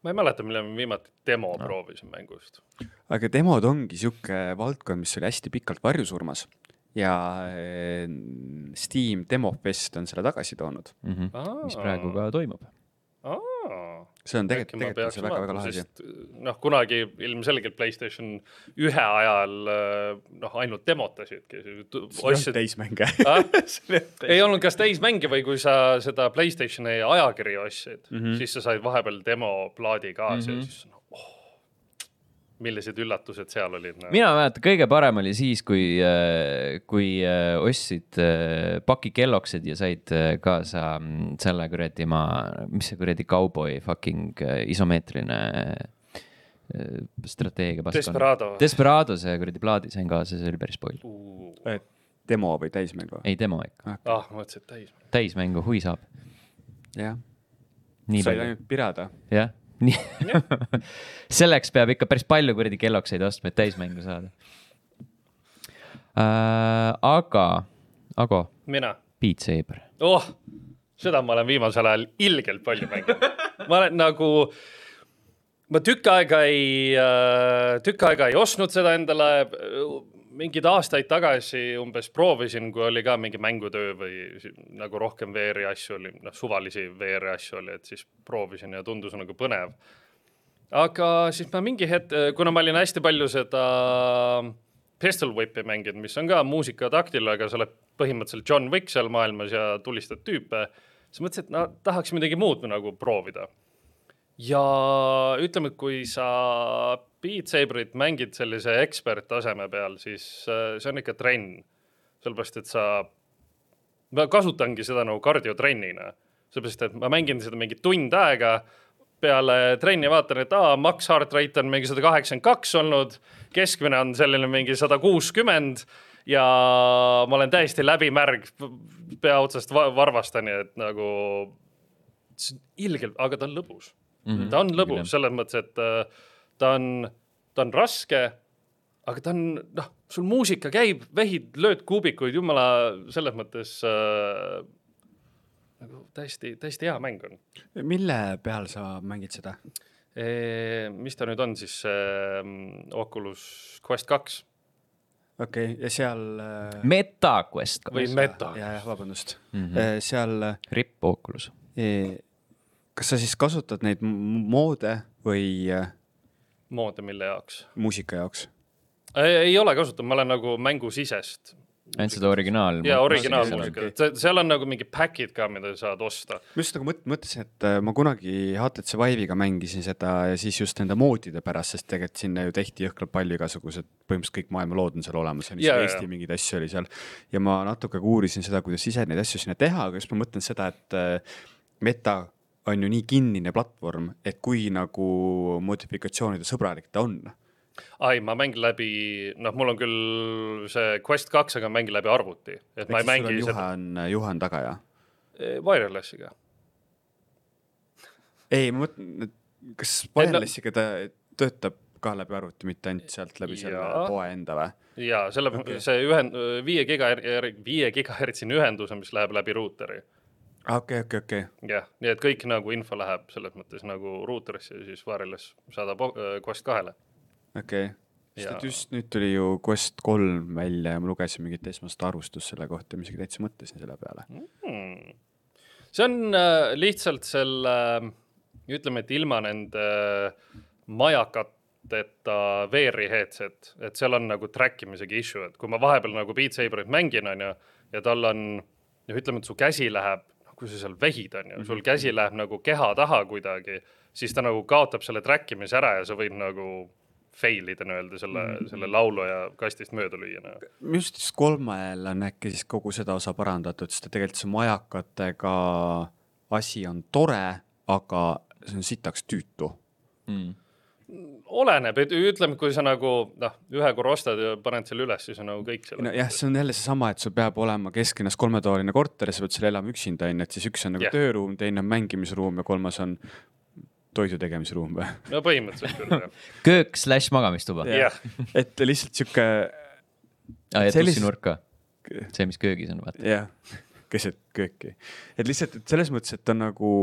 ma ei mäleta, millal ma viimati demo no. proovisin mängust. aga demod ongi sihuke valdkond, mis oli hästi pikalt varjusurmas ja eh, Steam Demofest on selle tagasi toonud. Mm -hmm. mis praegu ka toimub. See on tegelikult, tegelikult on see väga-väga lahe asi. noh, kunagi ilmselgelt Playstation ühe ajal äh, noh, ainult demotasidki. ostsid, täismänge. ei olnud kas täismänge või kui sa seda Playstationi ajakirja ostsid mm. -hmm. siis sa said vahepeal demoplaadi kaasa mm. -hmm. ja siis no, oh, millised üllatused seal olid no.. mina mäletan, kõige parem oli siis, kui, kui äh, ostsid äh, paki kelloksid ja said äh, kaasa mm, selle kuradi ma, mis see kuradi kauboi fucking äh, isomeetriline äh, strateegia. Desperado. Desperado see kuradi plaadi sain kaasa, see oli päris spoil. demo või täismäng või? ei, demo ikka, ah, ma mõtlesin, et täis. täismängu huvi saab. jah, said ainult pirada. jah, nii. <laughs> selleks peab ikka päris palju kuradi kellokseid ostma, et täismängu saada äh,. aga, Ago, mina Beat Saber. oh, seda ma olen viimasel ajal ilgelt palju mänginud. ma olen nagu, ma tükk aega ei, tükk aega ei ostnud seda endale. Mingeid aastaid tagasi umbes proovisin, kui oli ka mingi mängutöö või nagu rohkem VR-i asju oli, noh, suvalisi VR-i asju oli, et siis proovisin ja tundus nagu põnev. aga siis ma mingi hetk, kuna ma olin hästi palju seda Pistol Whipi mänginud, mis on ka muusika taktil, aga sa oled põhimõtteliselt John Wick seal maailmas ja tulistad tüüpe, siis mõtlesin, et no tahaks midagi muud nagu proovida. Ja ütleme, kui sa Beat Saberit mängid sellise eksperttaseme peal, siis äh, see on ikka trenn. sellepärast, et sa, ma kasutangi seda nagu kardiotrennina, sellepärast et ma mängin seda mingi tund aega peale trenni vaatan, et aa, max heart rate on mingi sada kaheksakümmend kaks olnud, keskmine on selline mingi sada kuuskümmend ja ma olen täiesti läbimärg pea otsast va- varvastani, et nagu see on ilgelt, aga ta on lõbus mm. -hmm. ta on lõbus selles mõttes, et äh, ta on, ta on raske, aga ta on, noh, sul muusika käib, vehid, lööd kuubikuid, jumala selles mõttes äh, nagu täiesti, täiesti hea mäng on mille peal sa mängid seda? e,. mis ta nüüd on siis äh,, Oculus Quest kaks okei okay,, ja seal äh, MetaQuest. või Meta. ja, jah, vabandust mm, -hmm. seal Rip Oculus. eh, kas sa siis kasutad neid moode või äh, moode, mille jaoks? muusika jaoks? ei ole kasutanud, ma olen nagu mängusisest. ainult seda originaal. ja originaalmuusika, seal on nagu mingi pack'id ka, mida sa saad osta. ma just nagu mõt-, mõtlesin, et äh, ma kunagi HTC Vive'iga mängisin seda ja siis just nende moodide pärast, sest tegelikult sinna ju tehti jõhkralt palju igasugused, põhimõtteliselt kõik maailma lood on seal olemas Eesti mingeid asju oli seal. ja ma natuke ka uurisin seda, kuidas ise neid asju sinna teha, aga just ma mõtlen seda, et äh, Meta on ju nii kinnine platvorm, et kui nagu modifikatsioonide sõbralik ta on ai, ma mängin läbi, noh, mul on küll see Quest kaks, aga mängin läbi arvuti, et ma ei mängi juhe seda on taga ja? Eh, wireless'iga. ei, ma mõtlen, et kas wireless'iga ta töötab ka läbi arvuti, mitte ainult sealt läbi selle Jaa. poe enda või? ja selle okay., see ühend-, viie giga, viie gigahertsine ühendus on, mis läheb läbi ruuteri. okei, okei, okei. jah, nii et kõik nagu info läheb selles mõttes nagu ruuterisse ja siis wireless saadab äh, Quest kahele. okei okay., sest Ja- et just nüüd tuli ju Quest kolm välja ja ma lugesin mingit esmast arvustust selle kohta ma isegi täitsa mõtlesin selle peale. hmm.. see on äh, lihtsalt selle äh,, ütleme, et ilma nende majakateta VR-i headset, et seal on nagu track imisega issue, et kui ma vahepeal nagu Beat Saberit mängin, onju, ja tal on, noh, ütleme, et su käsi läheb, kui sa seal vehid, onju, sul käsi läheb nagu keha taha kuidagi, siis ta nagu kaotab selle track imise ära ja sa võid nagu fail ida nii-öelda selle mm, -hmm. selle laulu ja kastist mööda lüüa nagu.. minu arust siis kolmel on äkki siis kogu seda osa parandatud, sest et tegelikult see majakatega asi on tore, aga see on sitaks tüütu. mm.. oleneb, et ütleme, kui sa nagu noh, ühe korra ostad ja paned selle üles, siis on nagu kõik selle. nojah, see on jälle seesama, et sul peab olema kesklinnas kolmetoaline korter ja sa pead seal elama üksinda, onju, et siis üks on nagu yeah. tööruum, teine on mängimisruum ja kolmas on toidu tegemisruum või? no põhimõtteliselt küll jah. <laughs> köök slaš magamistuba. jah, et lihtsalt sihuke, ja Sellist- tussinurk ka, see, mis köögis on, vaata. jah, <laughs> keset kööki, et lihtsalt, et selles mõttes, et ta on nagu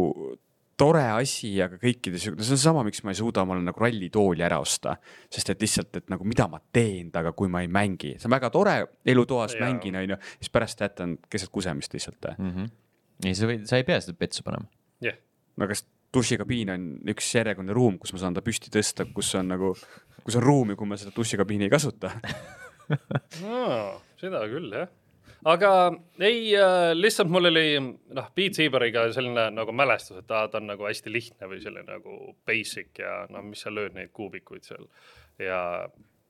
tore asi, aga kõikides, see on seesama, miks ma ei suuda omale nagu rallitooli ära osta, sest et lihtsalt, et nagu mida ma teen temaga, kui ma ei mängi, see on väga tore, elutoas Jaa. mängin, onju, siis pärast jätan keset kusemist lihtsalt. ei, sa võid, sa ei pea seda petsu panema. jah, no kas dušikabiin on üks järjekordne ruum, kus ma saan ta püsti tõsta, kus on nagu, kus on ruumi, kui ma seda dušikabiini ei kasuta. <laughs> seda küll jah. Aga ei äh,, lihtsalt mul oli noh, Beat Saberiga selline nagu mälestus, et aa, ta on nagu hästi lihtne või selline nagu basic ja noh, mis sa lööd neid kuubikuid seal ja,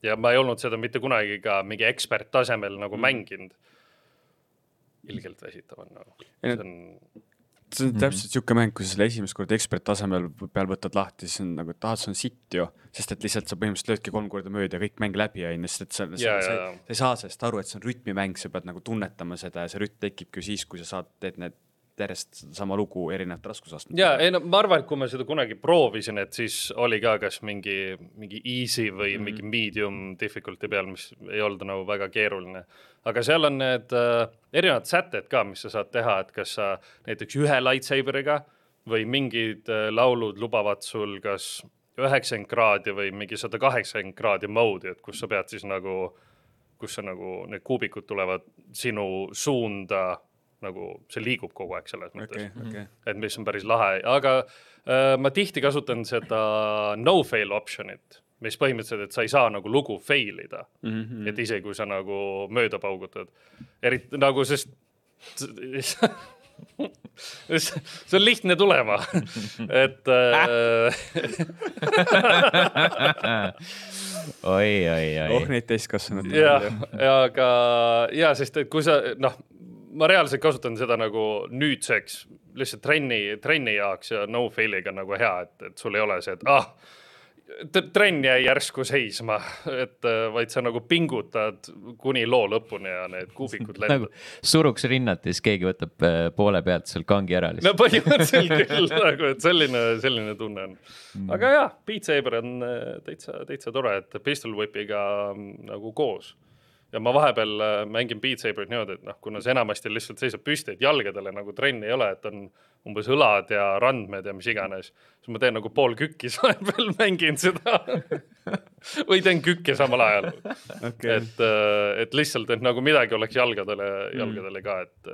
ja ma ei olnud seda mitte kunagi ka mingi ekspert tasemel nagu mm. mänginud. ilgelt väsitav on nagu, Ei, see on see on täpselt sihuke mäng, kui sa selle esimest korda eksperttasemel peal võtad lahti, siis on nagu, et aa, see on sitt ju. sest et lihtsalt sa põhimõtteliselt löödki kolm korda mööda ja kõik mäng läbi on ju, sest et sa, sa, sa, sa ei saa sellest aru, et see on rütmimäng, sa pead nagu tunnetama seda ja see rütm tekibki ju siis, kui sa saad, teed need järjest sama lugu erinevate raskusastmetega. ja ei no ma arvan, et kui ma seda kunagi proovisin, et siis oli ka kas mingi, mingi easy või mm -hmm. mingi medium difficulty peal, mis ei olnud nagu väga keeruline. aga seal on need äh, erinevad sätted ka, mis sa saad teha, et kas sa näiteks ühe lightsaberiga või mingid äh, laulud lubavad sul kas üheksakümmend kraadi või mingi sada kaheksakümmend kraadi mode'i, et kus sa pead siis nagu, kus sa nagu need kuubikud tulevad sinu suunda nagu see liigub kogu aeg selles mõttes okei, okei. et mis on päris lahe, aga äh, ma tihti kasutan seda no fail option'it, mis põhimõtteliselt, et sa ei saa nagu lugu fail ida mm. Mhm. -hmm. et isegi kui sa nagu mööda paugutad, eriti nagu, sest <laughs> see on lihtne tulema, <laughs> et äh, <laughs> oi, oi, oh oi. neid täiskasvanuid. jah, aga ja sest, et kui sa noh, ma reaalselt kasutan seda nagu nüüdseks lihtsalt trenni, trenni jaoks ja no fail'iga nagu hea, et, et sul ei ole see, et ah, trenn jäi järsku seisma, et äh, vaid sa nagu pingutad kuni loo lõpuni ja need kuubikud <laughs> nagu lendavad. suruks rinnat ja siis keegi võtab äh, poole pealt seal kangi ära no lihtsalt. põhimõtteliselt küll nagu, et selline, selline tunne on. aga jah, Beat Saber on äh, täitsa, täitsa tore, et Pistol Whipiga mm, nagu koos. Ja ma vahepeal äh, mängin Beat Saberit niimoodi, et noh, kuna see enamasti lihtsalt seisab püsti, et jalgadele nagu trenni ei ole, et on umbes õlad ja randmed ja mis iganes, siis ma teen nagu pool kükki, <laughs> vahepeal mängin seda. <laughs> Või teen kükke samal ajal. Okei, et, et lihtsalt, et nagu midagi oleks jalgadele, jalgadele ka, et,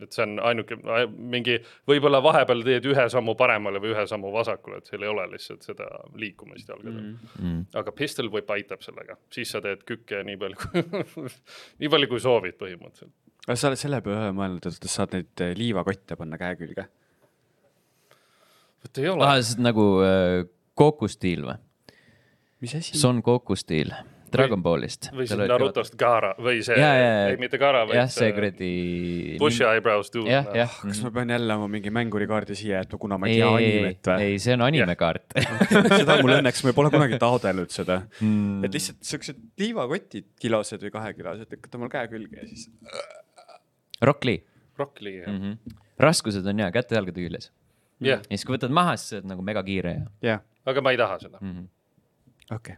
et see on ainuke mingi, võib-olla vahepeal teed ühe sammu paremale või ühe sammu vasakule, et seal ei ole lihtsalt seda liikumist jalgadel mm.. Mm. aga pistol whip aitab sellega, siis sa teed kükke nii palju kui, <laughs> nii palju kui soovid põhimõtteliselt. aga sa oled selle peale mõelnud, et saad neid eh, liivakotte panna käe külge? vot ei ole ah,. see on nagu äh, Goku stiil või? mis asi? Son Goku stiil Dragon Ballist. või siis Narutost Gaara või see, ei mitte Gaara, vaid jah, see kuradi. Bushy eyebrows dude. jah, jah. kas ma pean jälle oma mingi mängurikaardi siia jätma, kuna ma ei ei, tea animet, või? ei, see on animekaart. <laughs> seda mul õnneks, ma pole kunagi taotlenud seda. Mm. et lihtsalt siuksed liivakotid, kilosed või kahekilosed, lükkad omal käe külge ja siis. Rock Lee Rock Lee, jah. mm. -hmm. raskused on hea, käte-jalgade küljes. ja siis, kui võtad maha, siis sa oled nagu mega kiire ja jah, aga ma ei taha seda. -hmm. okei.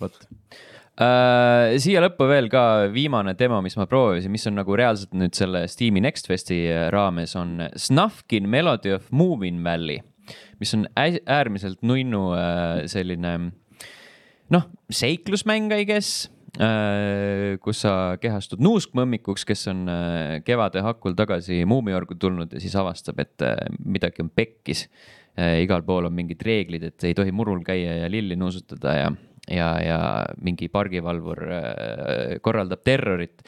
Vot uh,. siia lõppu veel ka viimane demo, mis ma proovisin, mis on nagu reaalselt nüüd selle Steam'i Next Festi raames on Snufkin Melody of Moving Valley, mis on äärmiselt nunnu uh, selline noh, seiklusmäng, I guess, kus sa kehastud nuuskmõmmikuks, kes on äh, kevade hakul tagasi muumiorgu tulnud ja siis avastab, et äh, midagi on pekkis. igal pool on mingid reeglid, et ei tohi murul käia ja lilli nuusutada ja, ja, ja mingi pargivalvur äh, korraldab terrorit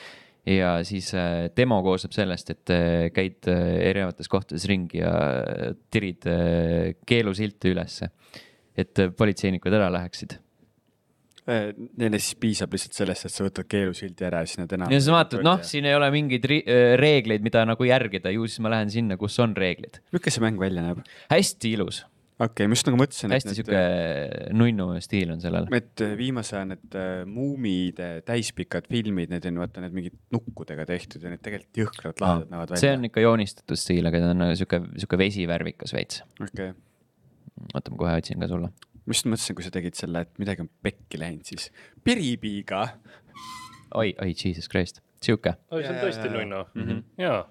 ja siis äh, demo koosneb sellest, et äh, käid erinevates kohtades ringi ja tirid keelusilte ülesse, et politseinikud ära läheksid. Neile siis piisab lihtsalt sellest, et sa võtad keelusildi ära ja siis nad enam. ja siis vaatad, noh, siin ei ole mingeid reegleid, mida nagu järgida, ju siis ma lähen sinna, kus on reeglid. milline see mäng välja näeb? hästi ilus, okei okay,, ma just nagu mõtlesin, hästi sihuke nunnu stiil on sellel. et viimase aja need äh, muumide täispikad filmid, need on vaata need mingid nukkudega tehtud ja need tegelikult jõhkralt lahedad näevad see välja. on ikka joonistatud stiil, aga ta on nagu sihuke, sihuke vesivärvikas veits. okei okay., oota, ma kohe otsin ka sulle. ma just mõtlesin, kui sa tegid selle, et midagi on pekki läinud, siis piripiiga. oi, oi, jesus christ, sihuke oi, see on tõesti nunnu Mhm. jaa,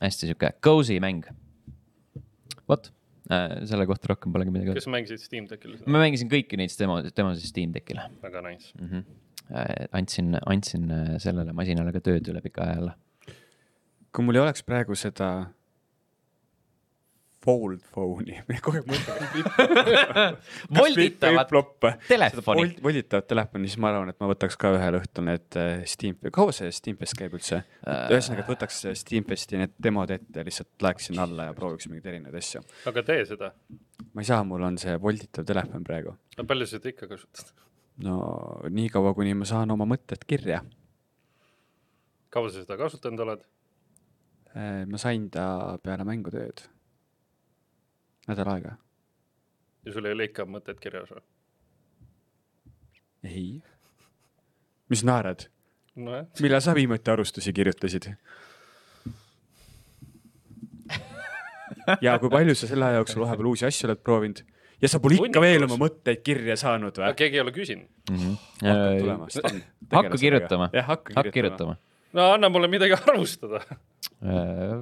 hästi sihuke cozy mäng. vot selle kohta rohkem polegi midagi öelda. kes mängisid Steam Deckil ma mängisin kõiki neid demo, demosid Steam Deckile väga nice. mm. -hmm. andsin, andsin äh, sellele masinale ka tööd üle pika aja jälle. kui mul ei oleks praegu seda fold phone'i, <laughs> kogu aeg mõtlen. <laughs> volditavat telefoni. volditavat telefoni, siis ma arvan, et ma võtaks ka ühel õhtul need äh, Steam, kaua see Steamfest käib üldse? ühesõnaga, et võtaks Steamfesti need demod ette ja lihtsalt läheks sinna alla ja prooviks mingeid erinevaid asju. aga tee seda. ma ei saa, mul on see volditav telefon praegu. no palju sa seda ikka kasutad? no niikaua, kuni ma saan oma mõtted kirja. kaua sa seda kasutanud oled? Äh, ma sain ta peale mängutööd. Nädal aega. ja sul ei ole ikka mõtted kirjas või? ei. mis naerad? nojah, millal sa viimati arvustusi kirjutasid? ja kui palju sa selle aja jooksul vahepeal uusi asju oled proovinud ja sa pole ikka Hunnikus. veel oma mõtteid kirja saanud või? keegi ei ole küsinud. Sten. Äh, hakka kirjutama, jah, hakka hakka kirjutama. No anna mulle midagi arvustada.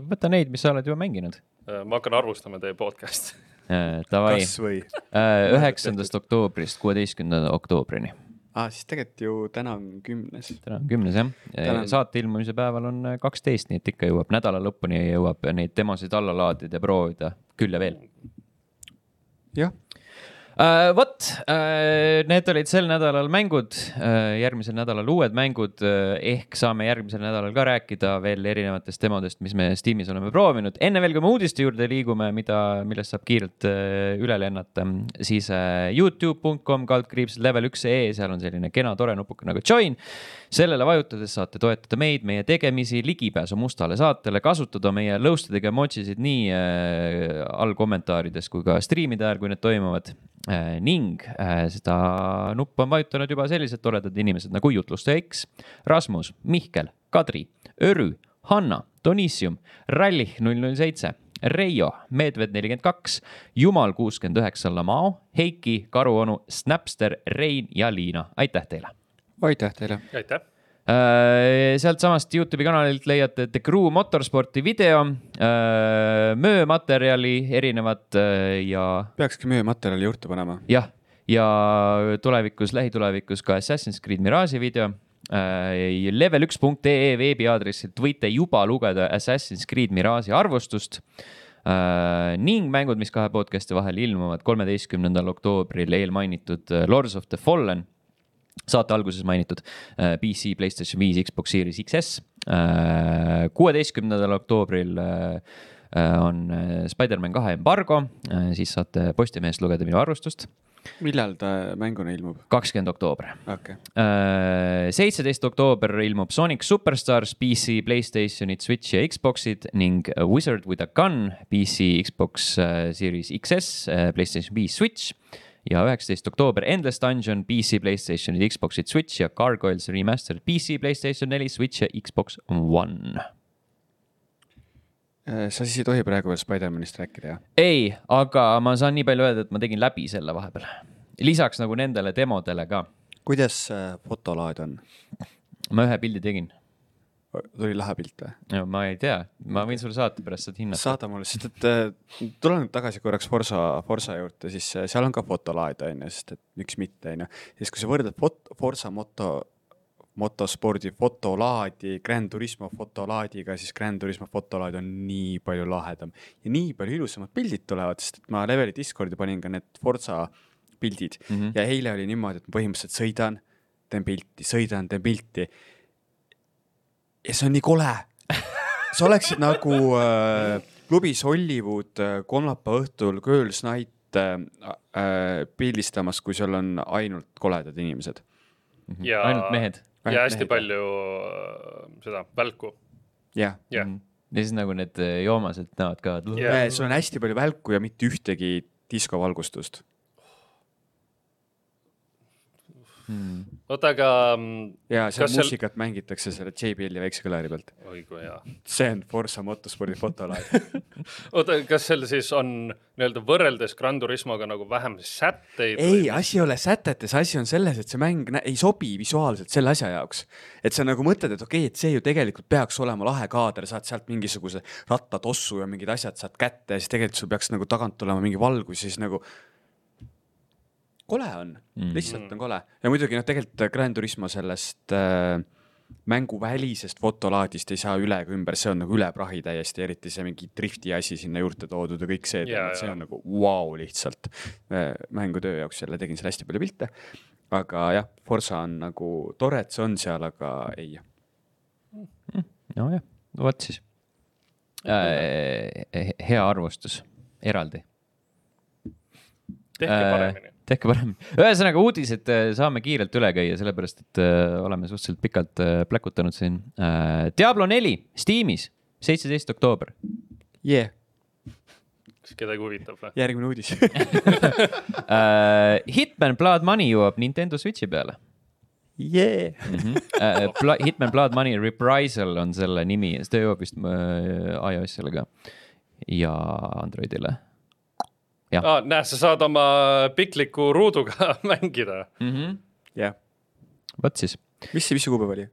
võta neid, mis sa oled juba mänginud. ma hakkan arvustama teie podcast'i. Davai, kas või? üheksandast oktoobrist kuueteistkümnenda oktoobrini. aa, siis tegelikult ju täna on kümnes. täna on kümnes jah Täna saate ilmumise päeval on kaksteist, nii et ikka jõuab nädala lõpuni jõuab neid demosid alla laadida ja proovida küll ja veel. jah, Uh, vot uh,, need olid sel nädalal mängud uh,, järgmisel nädalal uued mängud uh, ehk saame järgmisel nädalal ka rääkida veel erinevatest demodest, mis me Steamis oleme proovinud. enne veel, kui me uudiste juurde liigume, mida, millest saab kiirelt uh, üle lennata, siis uh, Youtube.com kaldkriips level üks ee, seal on selline kena tore nupuke nagu join. sellele vajutades saate toetada meid, meie tegemisi, ligipääsu mustale saatele, kasutada meie lõustadega emojisid nii äh, all kommentaarides kui ka striimide ajal, kui need toimuvad. Ning äh, seda nuppu on vajutanud juba sellised toredad inimesed nagu Jutlustaja X, Rasmus, Mihkel, Kadri, Örü, Hanna, Donissium, Rallih null null seitse, Reio, Medved nelikümmend kaks, Jumal kuuskümmend üheksa, Lamao, Heiki, Karuonu, Snapster, Rein ja Liina, aitäh teile aitäh teile. aitäh. Äh, sealtsamast Youtube'i kanalilt leiate The Crew motorsporti video, möömaterjali erinevat äh, ja peakski müümaterjali juurde panema. jah, ja tulevikus, lähitulevikus ka Assassin's Creed Mirage'i video äh,. level1.ee veebiaadressilt võite juba lugeda Assassin's Creed Mirage'i arvustust äh, ning mängud, mis kahe podcast'i vahel ilmuvad kolmeteistkümnendal oktoobril eelmainitud äh, Lords of the Fallen saate alguses mainitud äh, PC, Playstation viis, Xbox Series XS. kuueteistkümnendal oktoobril äh, äh, on äh, Spider-man kahe embargo, siis saate Postimehest lugeda minu arvustust. millal ta mänguna ilmub? kakskümmend oktoober. okei okay., seitseteist oktoober ilmub Sonic Superstars PC, Playstationid, Switchi ja Xboxid ning Wizard with a Gun PC, Xbox äh, Series XS, Playstation viis, Switch ja üheksateist oktoober Endless Dungeon PC, Playstationid, Xboxid, Switch ja Gargoyles Remastered PC, Playstation neli, Switch ja Xbox One. Äh, sa siis ei tohi praegu veel Spider-manist rääkida, jah? ei, aga ma saan nii palju öelda, et ma tegin läbi selle vahepeal. lisaks nagu nendele demodele ka, kuidas fotolaad on? ma ühe pildi tegin tuli lahe pilt või? no ma ei tea, ma võin sulle saata pärast, saad hinnata. saada mulle, sest et äh, tulen tagasi korraks Forsa, Forsa juurde, siis äh, seal on ka fotolaad on ju, sest et miks mitte on ju. ja siis, kui sa võrdled fot-, Forsa moto, motospordi fotolaadi Grand Turismo fotolaadiga, siis Grand Turismo fotolaad on nii palju lahedam ja nii palju ilusamad pildid tulevad, sest et ma Leveli Discordi panin ka need Forsa pildid mm. -hmm. ja eile oli niimoodi, et ma põhimõtteliselt sõidan, teen pilti, sõidan, teen pilti. Ja see on nii kole. sa oleksid nagu äh, klubis Hollywood äh, kolmapäeva õhtul Girls Night äh, äh, pildistamas, kui seal on ainult koledad inimesed. ja ainult mehed. ja hästi mehed, palju äh, seda välku. jah jah, ja siis nagu need äh, joomased näevad ka. Yeah., sul on hästi palju välku ja mitte ühtegi diskovalgustust. oota, aga mm, ja seal Kas seal- muusikat mängitakse selle JBL-i väikse kõlari pealt. oi kui hea. see on Forsa motospordi fotolaad. <laughs> oota, kas seal siis on nii-öelda võrreldes Gran Turismoga nagu vähem sätteid? ei, asi ei ole sätetes, asi on selles, et see mäng ei sobi visuaalselt selle asja jaoks. et sa nagu mõtled, et okei okay,, et see ju tegelikult peaks olema lahe kaader, saad sealt mingisuguse rattatossu ja mingid asjad saad kätte ja siis tegelikult sul peaks nagu tagant tulema mingi valgus ja siis nagu kole on mm., lihtsalt on kole ja muidugi noh, tegelikult Grand Turismo sellest äh, mänguvälisest fotolaadist ei saa üle ega ümber, see on nagu üle prahi täiesti, eriti see mingi drifti asi sinna juurde toodud ja kõik see Jaa,, see on nagu vau wow, lihtsalt. mängutöö jaoks jälle tegin seal hästi palju pilte. aga jah, Forsa on nagu tore, et see on seal, aga ei. nojah, vot siis äh,. hea arvustus, eraldi. tehke paremini. Tehke paremini. ühesõnaga uudised äh, saame kiirelt üle käia, sellepärast et äh, oleme suhteliselt pikalt äh, pläkutanud siin. Diablo neli Steamis, seitseteist oktoober Yeah. kas kedagi huvitab või? järgmine uudis. <laughs> <laughs> Hitman Blood Money jõuab Nintendo Switchi peale yeah.. mm. -hmm. Bla- Hitman Blood Money Reprisal on selle nimi, see jõuab vist iOS-ile ka ja Androidile aa, näe, sa saad oma pikliku ruuduga <laughs> mängida. -hmm. jah, vot siis mis see, mis see kuupäev oli?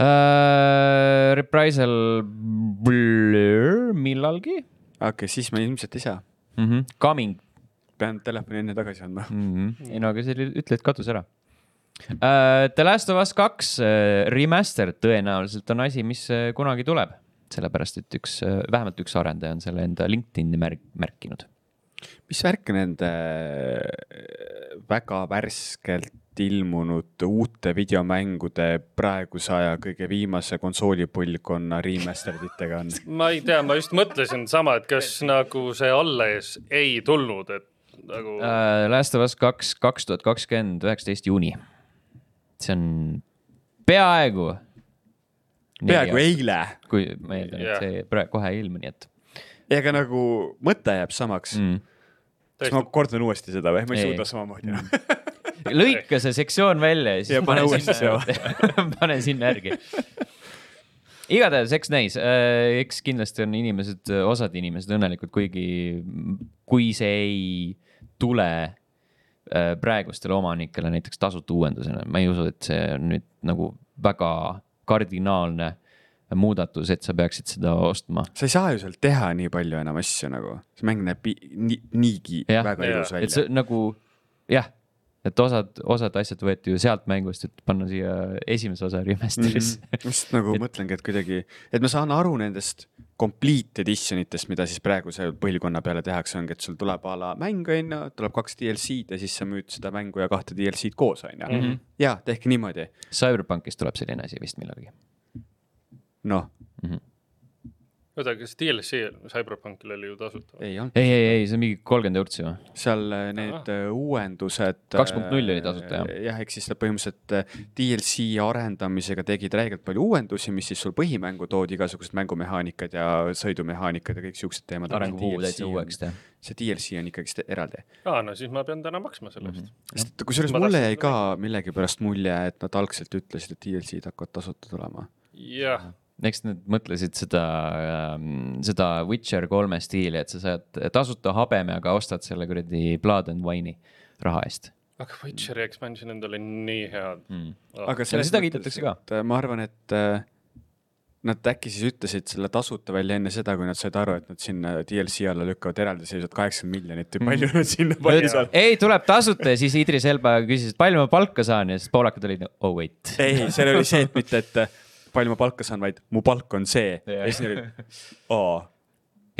uh,. Reprisal blur, millalgi okei okay,, siis ma ilmselt ei saa. mm. -hmm. Coming pean telefoni enne tagasi andma. mm. -hmm. ei no aga see oli- ütle, et kadus ära uh,. The Last of Us kaks uh, remaster tõenäoliselt on asi, mis kunagi tuleb, sellepärast et üks uh,, vähemalt üks arendaja on selle enda LinkedIn'i märk, märkinud. Mis värk nende äh, väga värskelt ilmunud uute videomängude praeguse aja kõige viimase konsoolipõlvkonna remasteritega on? <laughs> ma ei tea, ma just mõtlesin sama, et kas nagu see alles ei tulnud, et nagu uh, Last of Us kaks, kaks tuhat kakskümmend, üheksateist juuni. see on peaaegu. peaaegu. eile. kui ma eeldan, et see praegu kohe ei ilmu, nii et ega nagu mõte jääb samaks mm.. mm. kas ma kordan uuesti seda või? ma ei Ei. suuda samamoodi enam. lõika see sektsioon välja ja siis Ja pane pane sinna <laughs> pane sinna järgi. igatahes, eks näis, eks kindlasti on inimesed, osad inimesed õnnelikud, kuigi kui see ei tule äh, praegustele omanikele näiteks tasuta uuendusena, ma ei usu, et see on nüüd nagu väga kardinaalne muudatus, et sa peaksid seda ostma. sa ei saa ju sealt teha nii palju enam asju nagu, see mäng näeb pi- nii, niigi ja, väga Jaa. ilus et välja see. nagu jah, et osad, osad asjad võeti ju sealt mängust, et panna siia esimese osa remaster'isse mm. ma just nagu Et- <laughs> et... mõtlengi, et kuidagi, et ma saan aru nendest complete edition itest, mida siis praeguse põlvkonna peale tehakse, ongi, et sul tuleb a la mäng, on ju, tuleb kaks DLC-d ja siis sa müüd seda mängu ja kahte DLC-d koos, on ju Mhm.. ja tehke niimoodi, Cyberpunkis tuleb selline asi vist millalgi. noh, oota, kas DLC Cyberpunkil oli ju tasuta? ei olnud. ei, ei, ei, see on mingi kolmkümmend eurtsi või? seal äh, need äh, uuendused. 2.0 oli tasuta, jah. jah, ehk siis põhimõtteliselt äh, DLC arendamisega tegid räigelt palju uuendusi, mis siis sul põhimängu toodi igasugused mängumehaanikad ja sõidumehaanikad ja kõik siuksed teemad. arengupuhu täitsa uueks teha. see DLC on ikkagist eraldi. aa, no siis ma pean täna maksma selle eest. sest kusjuures mulle jäi ka millegipärast mulje, et nad algselt ütlesid, et DLC-d hakkavad tasuta tulema. jah, eks nad mõtlesid seda ähm,, seda Witcher kolme stiili, et sa saad tasuta habemega ostad selle kuradi Blood and Wine'i raha eest aga Witcheri expansion'id olid nii head mm.. aga Ja seda kiidetakse ka. et, äh, ma arvan, et äh, nad äkki siis ütlesid selle tasuta välja enne seda, kui nad said aru, et nad sinna DLC alla lükkavad eraldiseisvat kaheksakümmend miljonit või palju nad sinna panid. ei, tuleb tasuta ja siis Idris Elba küsis, palju ma palka saan ja siis poolakad olid, oh wait. ei, seal oli see, et mitte, et äh, palju ma palka saan, vaid mu palk on see. Jah. ja siis neil oli, aa.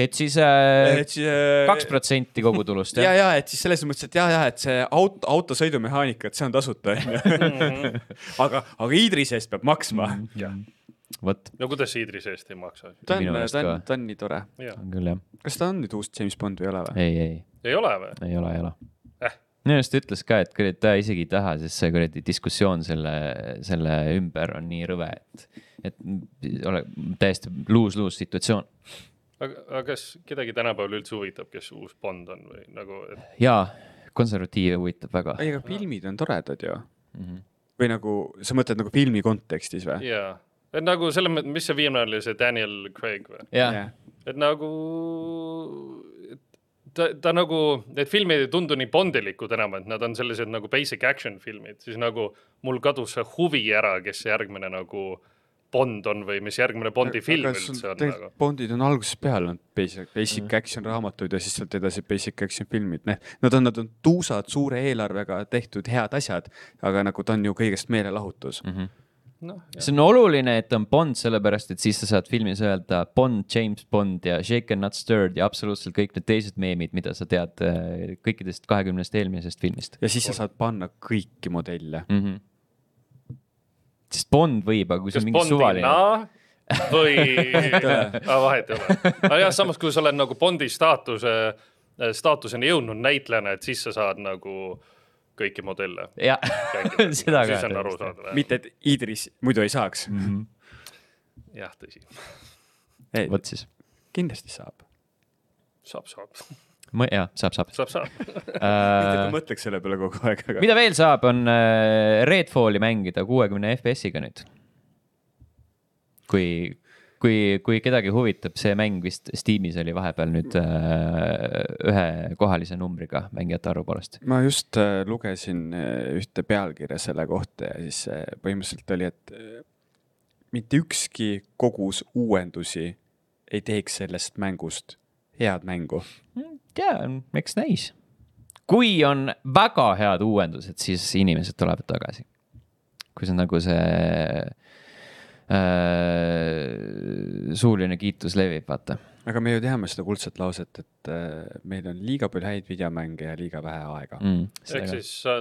et siis äh, äh, kaks protsenti kogutulust ja, jah? ja et siis selles mõttes, et ja, ja et see auto, autosõidumehaanika, et see on tasuta onju. <laughs> aga, aga Idrise eest peab maksma. vot, no kuidas Idris eest ei maksa? ta on ta on, ta on nii tore. on küll jah. kas ta on nüüd uus James Bond või ei ole või? ei, ei, ei ole või? ei ole, ei ole. Minu arust ütles ka, et kuradi ta isegi ei taha, sest see kuradi diskussioon selle, selle ümber on nii rõve, et, et ole täiesti luus-luus situatsioon. aga, aga kas kedagi tänapäeval üldse huvitab, kes uus Bond on või nagu, et jaa, konservatiive huvitab väga. ei, aga filmid on toredad ju. Mhm. või nagu, sa mõtled nagu filmi kontekstis või? jaa, et nagu selles mõttes, mis see viimane oli, see Daniel Craig või? jah, et nagu et ta, ta nagu, need filmid ei tundu nii bondilikud enam, et nad on sellised nagu basic action filmid, siis nagu mul kadus see huvi ära, kes see järgmine nagu Bond on või mis järgmine Bondi film üldse on nagu. Bondid on algusest peale olnud basic, basic mm. action raamatud ja siis sealt edasi basic action filmid, need, nad on, nad on tuusad suure eelarvega tehtud head asjad, aga nagu ta on ju kõigest meelelahutus mm. noh, see on oluline, et on Bond, sellepärast et siis sa saad filmis öelda Bond, James Bond ja Shaken Not Stirred ja absoluutselt kõik need teised meemid, mida sa tead äh, kõikidest kahekümnest eelmisest filmist ja siis sa saad panna kõiki modelle. mm. -hmm. sest Bond võib, aga kui see on mingi Bondina suvaline. või <laughs> ah,, vahet ei ole. aga jah, samas kui sa oled nagu Bondi staatuse, staatuseni jõudnud näitlejana, et siis sa saad nagu kõiki modelle jah, <laughs> seda siis on ka. arusaadav. mitte, et Idris muidu ei saaks mm. jah, tõsi, -hmm. vot siis, kindlasti saab. saab, saab, jah, saab, saab saab, saab. <laughs> mitte, et ma mõtleks selle peale kogu aeg, aga. mida veel saab, on uh, Redfalli mängida kuuekümne FPS-iga nüüd. kui, kui, kui kedagi huvitab, see mäng vist Steamis oli vahepeal nüüd uh, ühekohalise numbriga mängijate arvu poolest. ma just äh, lugesin äh, ühte pealkirja selle kohta ja siis äh, põhimõtteliselt oli, et äh, mitte ükski kogus uuendusi ei teeks sellest mängust head mängu. tea, eks näis. kui on väga head uuendused, siis inimesed tulevad tagasi. kui see on nagu see äh, suuline kiitus levib, vaata. aga me ju teame seda kuldset lauset, et äh, meil on liiga palju häid videomänge ja liiga vähe aega mm.. ehk siis sa-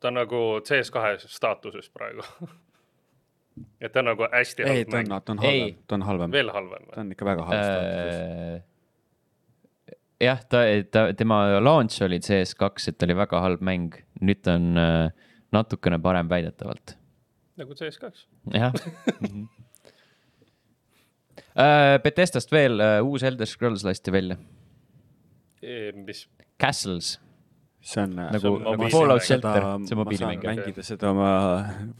ta on nagu CS2 staatuses praegu. <laughs> et ta on nagu hästi ei, halb ta on mäng,, ta on Ei. halvem, ta on halvem, veel halvem ta on ikka väga halb staatuses. Äh, jah, ta, ta, tema launch oli CS2, et ta oli väga halb mäng, nüüd ta on äh, natukene parem väidetavalt, nagu CS2. jah äh,. Betestast veel äh, uus Elder Scrolls lasti välja, mis, Castles, see on nagu, See on nagu. Fallout Shelter, see ma saan mobiilimäng. mängida seda oma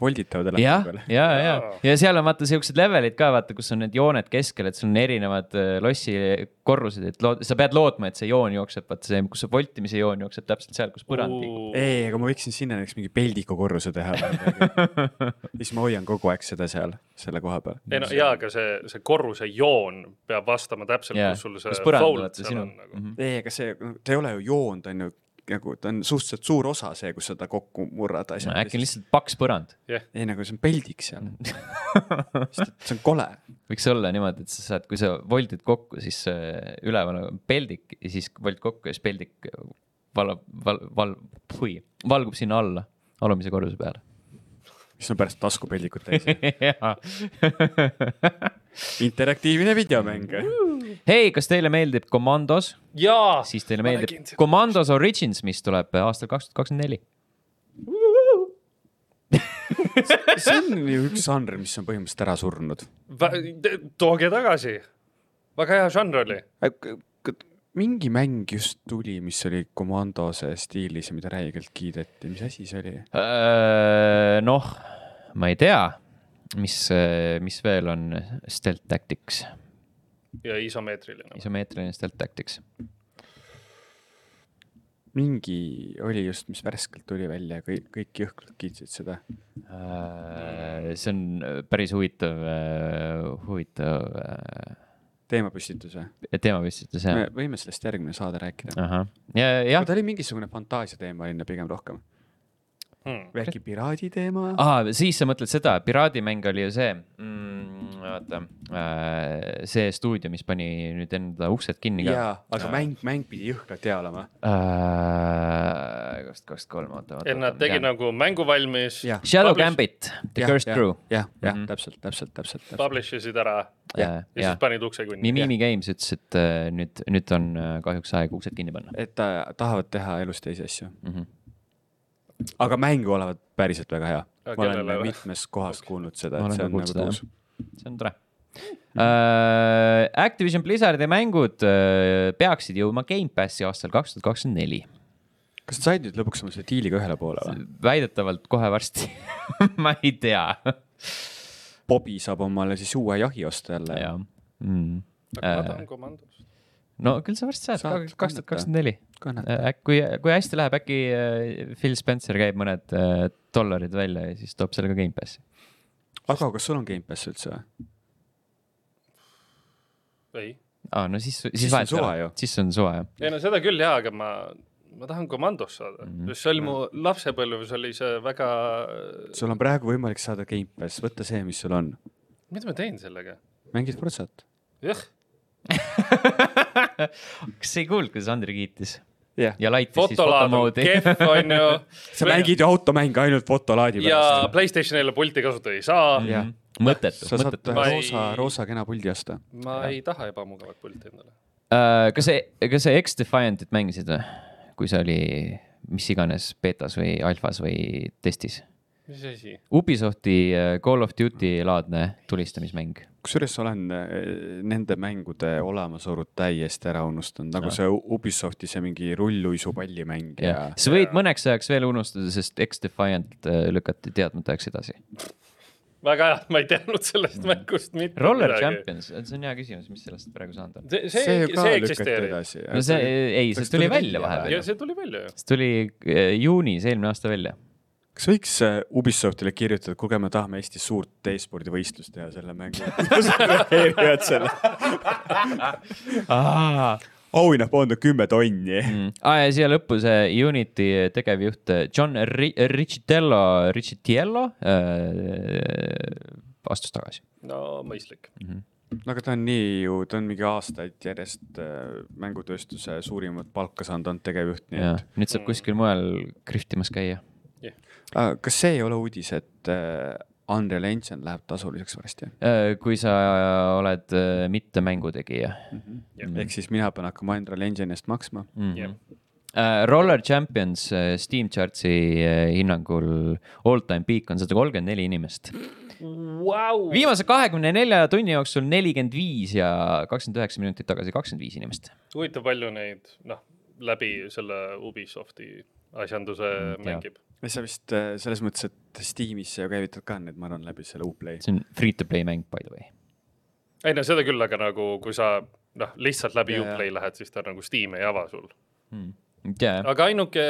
volditava telefoni peal. ja, ja Jaa., ja seal on vaata siuksed levelid ka vaata, kus on need jooned keskel, et sul on erinevad äh, lossi korrused, et lood, sa pead lootma, et see joon jookseb, vaata see, kus see voltimise joon jookseb täpselt seal, kus põrand liigub. ei, aga ma võiksin sinna näiteks mingi peldiku korruse teha <laughs> siis ma hoian kogu aeg seda seal, selle koha peal. ei no jaa, aga see, see korruse joon peab vastama täpselt, kus sul see kus põrand fold vaata sinu on nagu. Mhm. ei, aga see, ta ei ole ju joon, ta on ju nagu, ta on suhteliselt suur osa see, kus seda kokku murrad asjad. äkki on lihtsalt paks põrand. ei, nagu see on peldik seal. <laughs> see on kole. võiks olla niimoodi, et sa saad, kui sa voldid kokku, siis üleval on peldik ja siis vold kokku ja siis peldik valab, val-, val-, hui, valgub sinna alla, alumise korruse peale. Siis on pärast taskupeldikud täis. <laughs> <laughs> Interaktiivne videomäng. hei, kas teile meeldib Commandos, jaa, siis teile meeldib. Commandos Origins, mis tuleb aastal kaks tuhat kakskümmend neli. <laughs> see on ju üks žanr, mis on põhimõtteliselt ära surnud. tooge tagasi. väga hea žanr oli. Mingi mäng just tuli, mis oli komandose stiilis ja mida räigelt kiideti, mis asi see oli? Äh, noh, ma ei tea, mis, mis veel on Stealth Tactics, ja isomeetriline. isomeetriline Stealth Tactics. mingi oli just, mis värskelt tuli välja ja kõik, kõik jõhkralt kiitsid seda. Äh, see on päris huvitav, huvitav äh, teemapüstitus teemapüstitus me jah. võime sellest järgmine saade rääkida. ja, jah ta oli mingisugune fantaasiateemaline pigem rohkem. Hmm. või äkki piraadi teema? aa, siis sa mõtled seda, piraadimäng oli ju see mm,, vaata äh,, see stuudio, mis pani nüüd enda uksed kinni ka jaa, aga mäng, mäng pidi jõhkralt hea olema. äh,. kaks, kaks, kolm, oota, oota. et nad tegi nagu mängu valmis, Shadow Publish- Gambit, The Cursed Crew. jah, jah Mhm., täpselt, täpselt, täpselt, täpselt. publish isid ära ja ja, siis panid ukse kinni. Mimimi Games ütles, et äh, nüüd, nüüd on äh, kahjuks aeg uksed kinni panna et ta tahavad teha elus teisi asju. mm. -hmm. Aga mängu olevat päriselt väga hea. Ma olen kellele või? mitmest kohast kuulnud seda, et see on nagu seda, tõus. see on tore uh,. Activision Blizzardi mängud uh, peaksid jõudma Gamepassi aastal kaks tuhat kakskümmend neli. kas sa said nüüd lõpuks oma selle diiliga ühele poole või? väidetavalt kohe varsti <laughs> ma ei tea. Bobi saab omale siis uue jahi osta jälle. jah mm.. aga ma tahan komandost. No küll sa varsti saad, Saad kaks tuhat kakskümmend neli. kannata. kui, kui hästi läheb, äkki äh, Phil Spencer käib mõned äh, dollarid välja ja siis toob selle ka Gamepassi. aga kas sul on Gamepass üldse või? ei, aa, no siis, siis Siis on vahet ei ole, siis on suva jah. ei no seda küll jaa, aga ma, ma tahan komandost saada mm, Mhm. -hmm. see oli mu lapsepõlves oli see väga, sul on praegu võimalik saada Gamepass, võta see, mis sul on. mida ma teen sellega? mängid Forzat? jah, <laughs> kas sa ei kuulnud, kuidas Andri kiitis jah. ja laitis siis fotolaad on fotomoodi? kehv, onju. <laughs> sa mängid ju automänge ainult fotolaadi ja pärast. Playstationile pulti kasutada ei saa mm.. jah, mõttetu, sa saad mõttetu. Ma ei- roosa, roosa kena puldi osta. ma ei taha ebamugavat pulti endale. Äh, kas sa, kas sa X-Defiantit mängisid või? kui see oli mis iganes betas või alfas või testis? mis asi? Ubisofti äh, Call of Duty laadne tulistamismäng. Kusjuures olen äh, nende mängude olemasolu täiesti ära unustanud, nagu No. see Ubisofti see mingi rulluisupallimäng ja, jah, sa võid mõneks ajaks veel unustada, sest X-Defiant äh, lükati teadmata ajaks edasi. väga hea, ma ei teadnud sellest mängust mitte Roller midagi. Champions, see on hea küsimus, mis sellest praegu saanud on? see, see see, see eksisteerib. no see, ei, see tuli välja ja vahepeal. see tuli välja ju. see tuli äh, juunis eelmine aasta välja. Kas võiks äh, Ubisoftile kirjutada, et kuulge, me tahame Eestis suurt e-spordi võistlust teha selle mängu. <laughs> reageerivad selle? auhinnafond on kümme tonni. Mm. Ah, ja siia lõppu see Unity tegevjuht John Ri- Riccitello, Riccitiello äh, astus tagasi. no mõistlik. no aga ta on nii ju, ta on mingi aastaid järjest äh, mängutööstuse suurimat palka saanud, on tegevjuht, nii ja et. nüüd saab kuskil mujal krihtimas käia. Kas see ei ole uudis, et äh, Unreal Engine läheb tasuliseks varsti Äh, kui sa oled äh, mitte mängutegija mm? -hmm. Jah. ehk siis mina pean hakkama Unreal Engine eest maksma. mm. -hmm. Uh, Roller Champions Steam Chartsi hinnangul all time peak on sada kolmkümmend neli inimest. Vau. viimase kahekümne nelja tunni jooksul nelikümmend viis ja kakskümmend üheksa minutit tagasi kakskümmend viis inimest. huvitav, palju neid, noh, läbi selle Ubisofti asjanduse Mm, mängib. Sa vist äh, selles mõttes, et Steamis sa ju käivitad ka need, ma arvan, läbi selle Uplay. see on free to play mäng, by the way. ei no seda küll, aga nagu kui sa noh, lihtsalt läbi jaa. Uplay lähed, siis ta nagu Steam ei ava sul. jaa, aga ainuke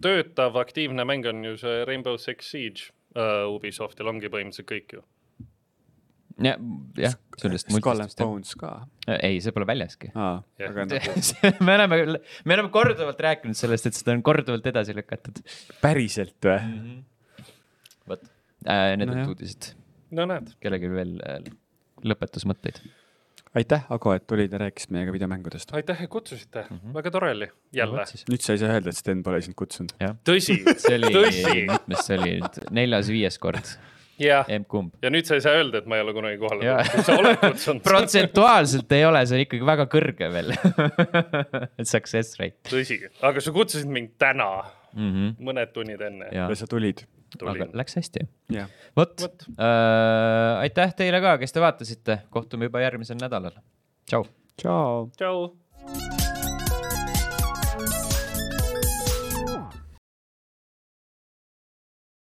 töötav aktiivne mäng on ju see Rainbow Six Siege uh, Ubisoftil ongi põhimõtteliselt kõik ju. jah, jah, sellest Skull and multist. Bones ka. ei, see pole väljaski. nagu <laughs> me oleme, me oleme korduvalt rääkinud sellest, et seda on korduvalt edasi lükatud. päriselt või? vot, need Nojah. olid uudised. no näed, kellelgi veel äh, lõpetusmõtteid? aitäh, Ago, et tulid ja rääkisid meiega videomängudest. aitäh, et kutsusite mm. -hmm. väga tore oli, jälle. nüüd sa ei saa öelda, et Sten pole sind kutsunud. tõsi, tõsi, mitmes see oli nüüd, neljas-viies kord, jah. emb-kumb. ja nüüd sa ei saa öelda, et ma ei ole kunagi kohale tulnud, sa oled kutsunud. <laughs> protsentuaalselt ei ole see ikkagi väga kõrge veel. <laughs> Success rate tõsi, aga sa kutsusid mind täna, mm. -hmm. mõned tunnid enne. ja sa tulid. aga läks hästi. Vot. äh,, aitäh teile ka, kes te vaatasite, kohtume juba järgmisel nädalal. tšau. tšau. tšau.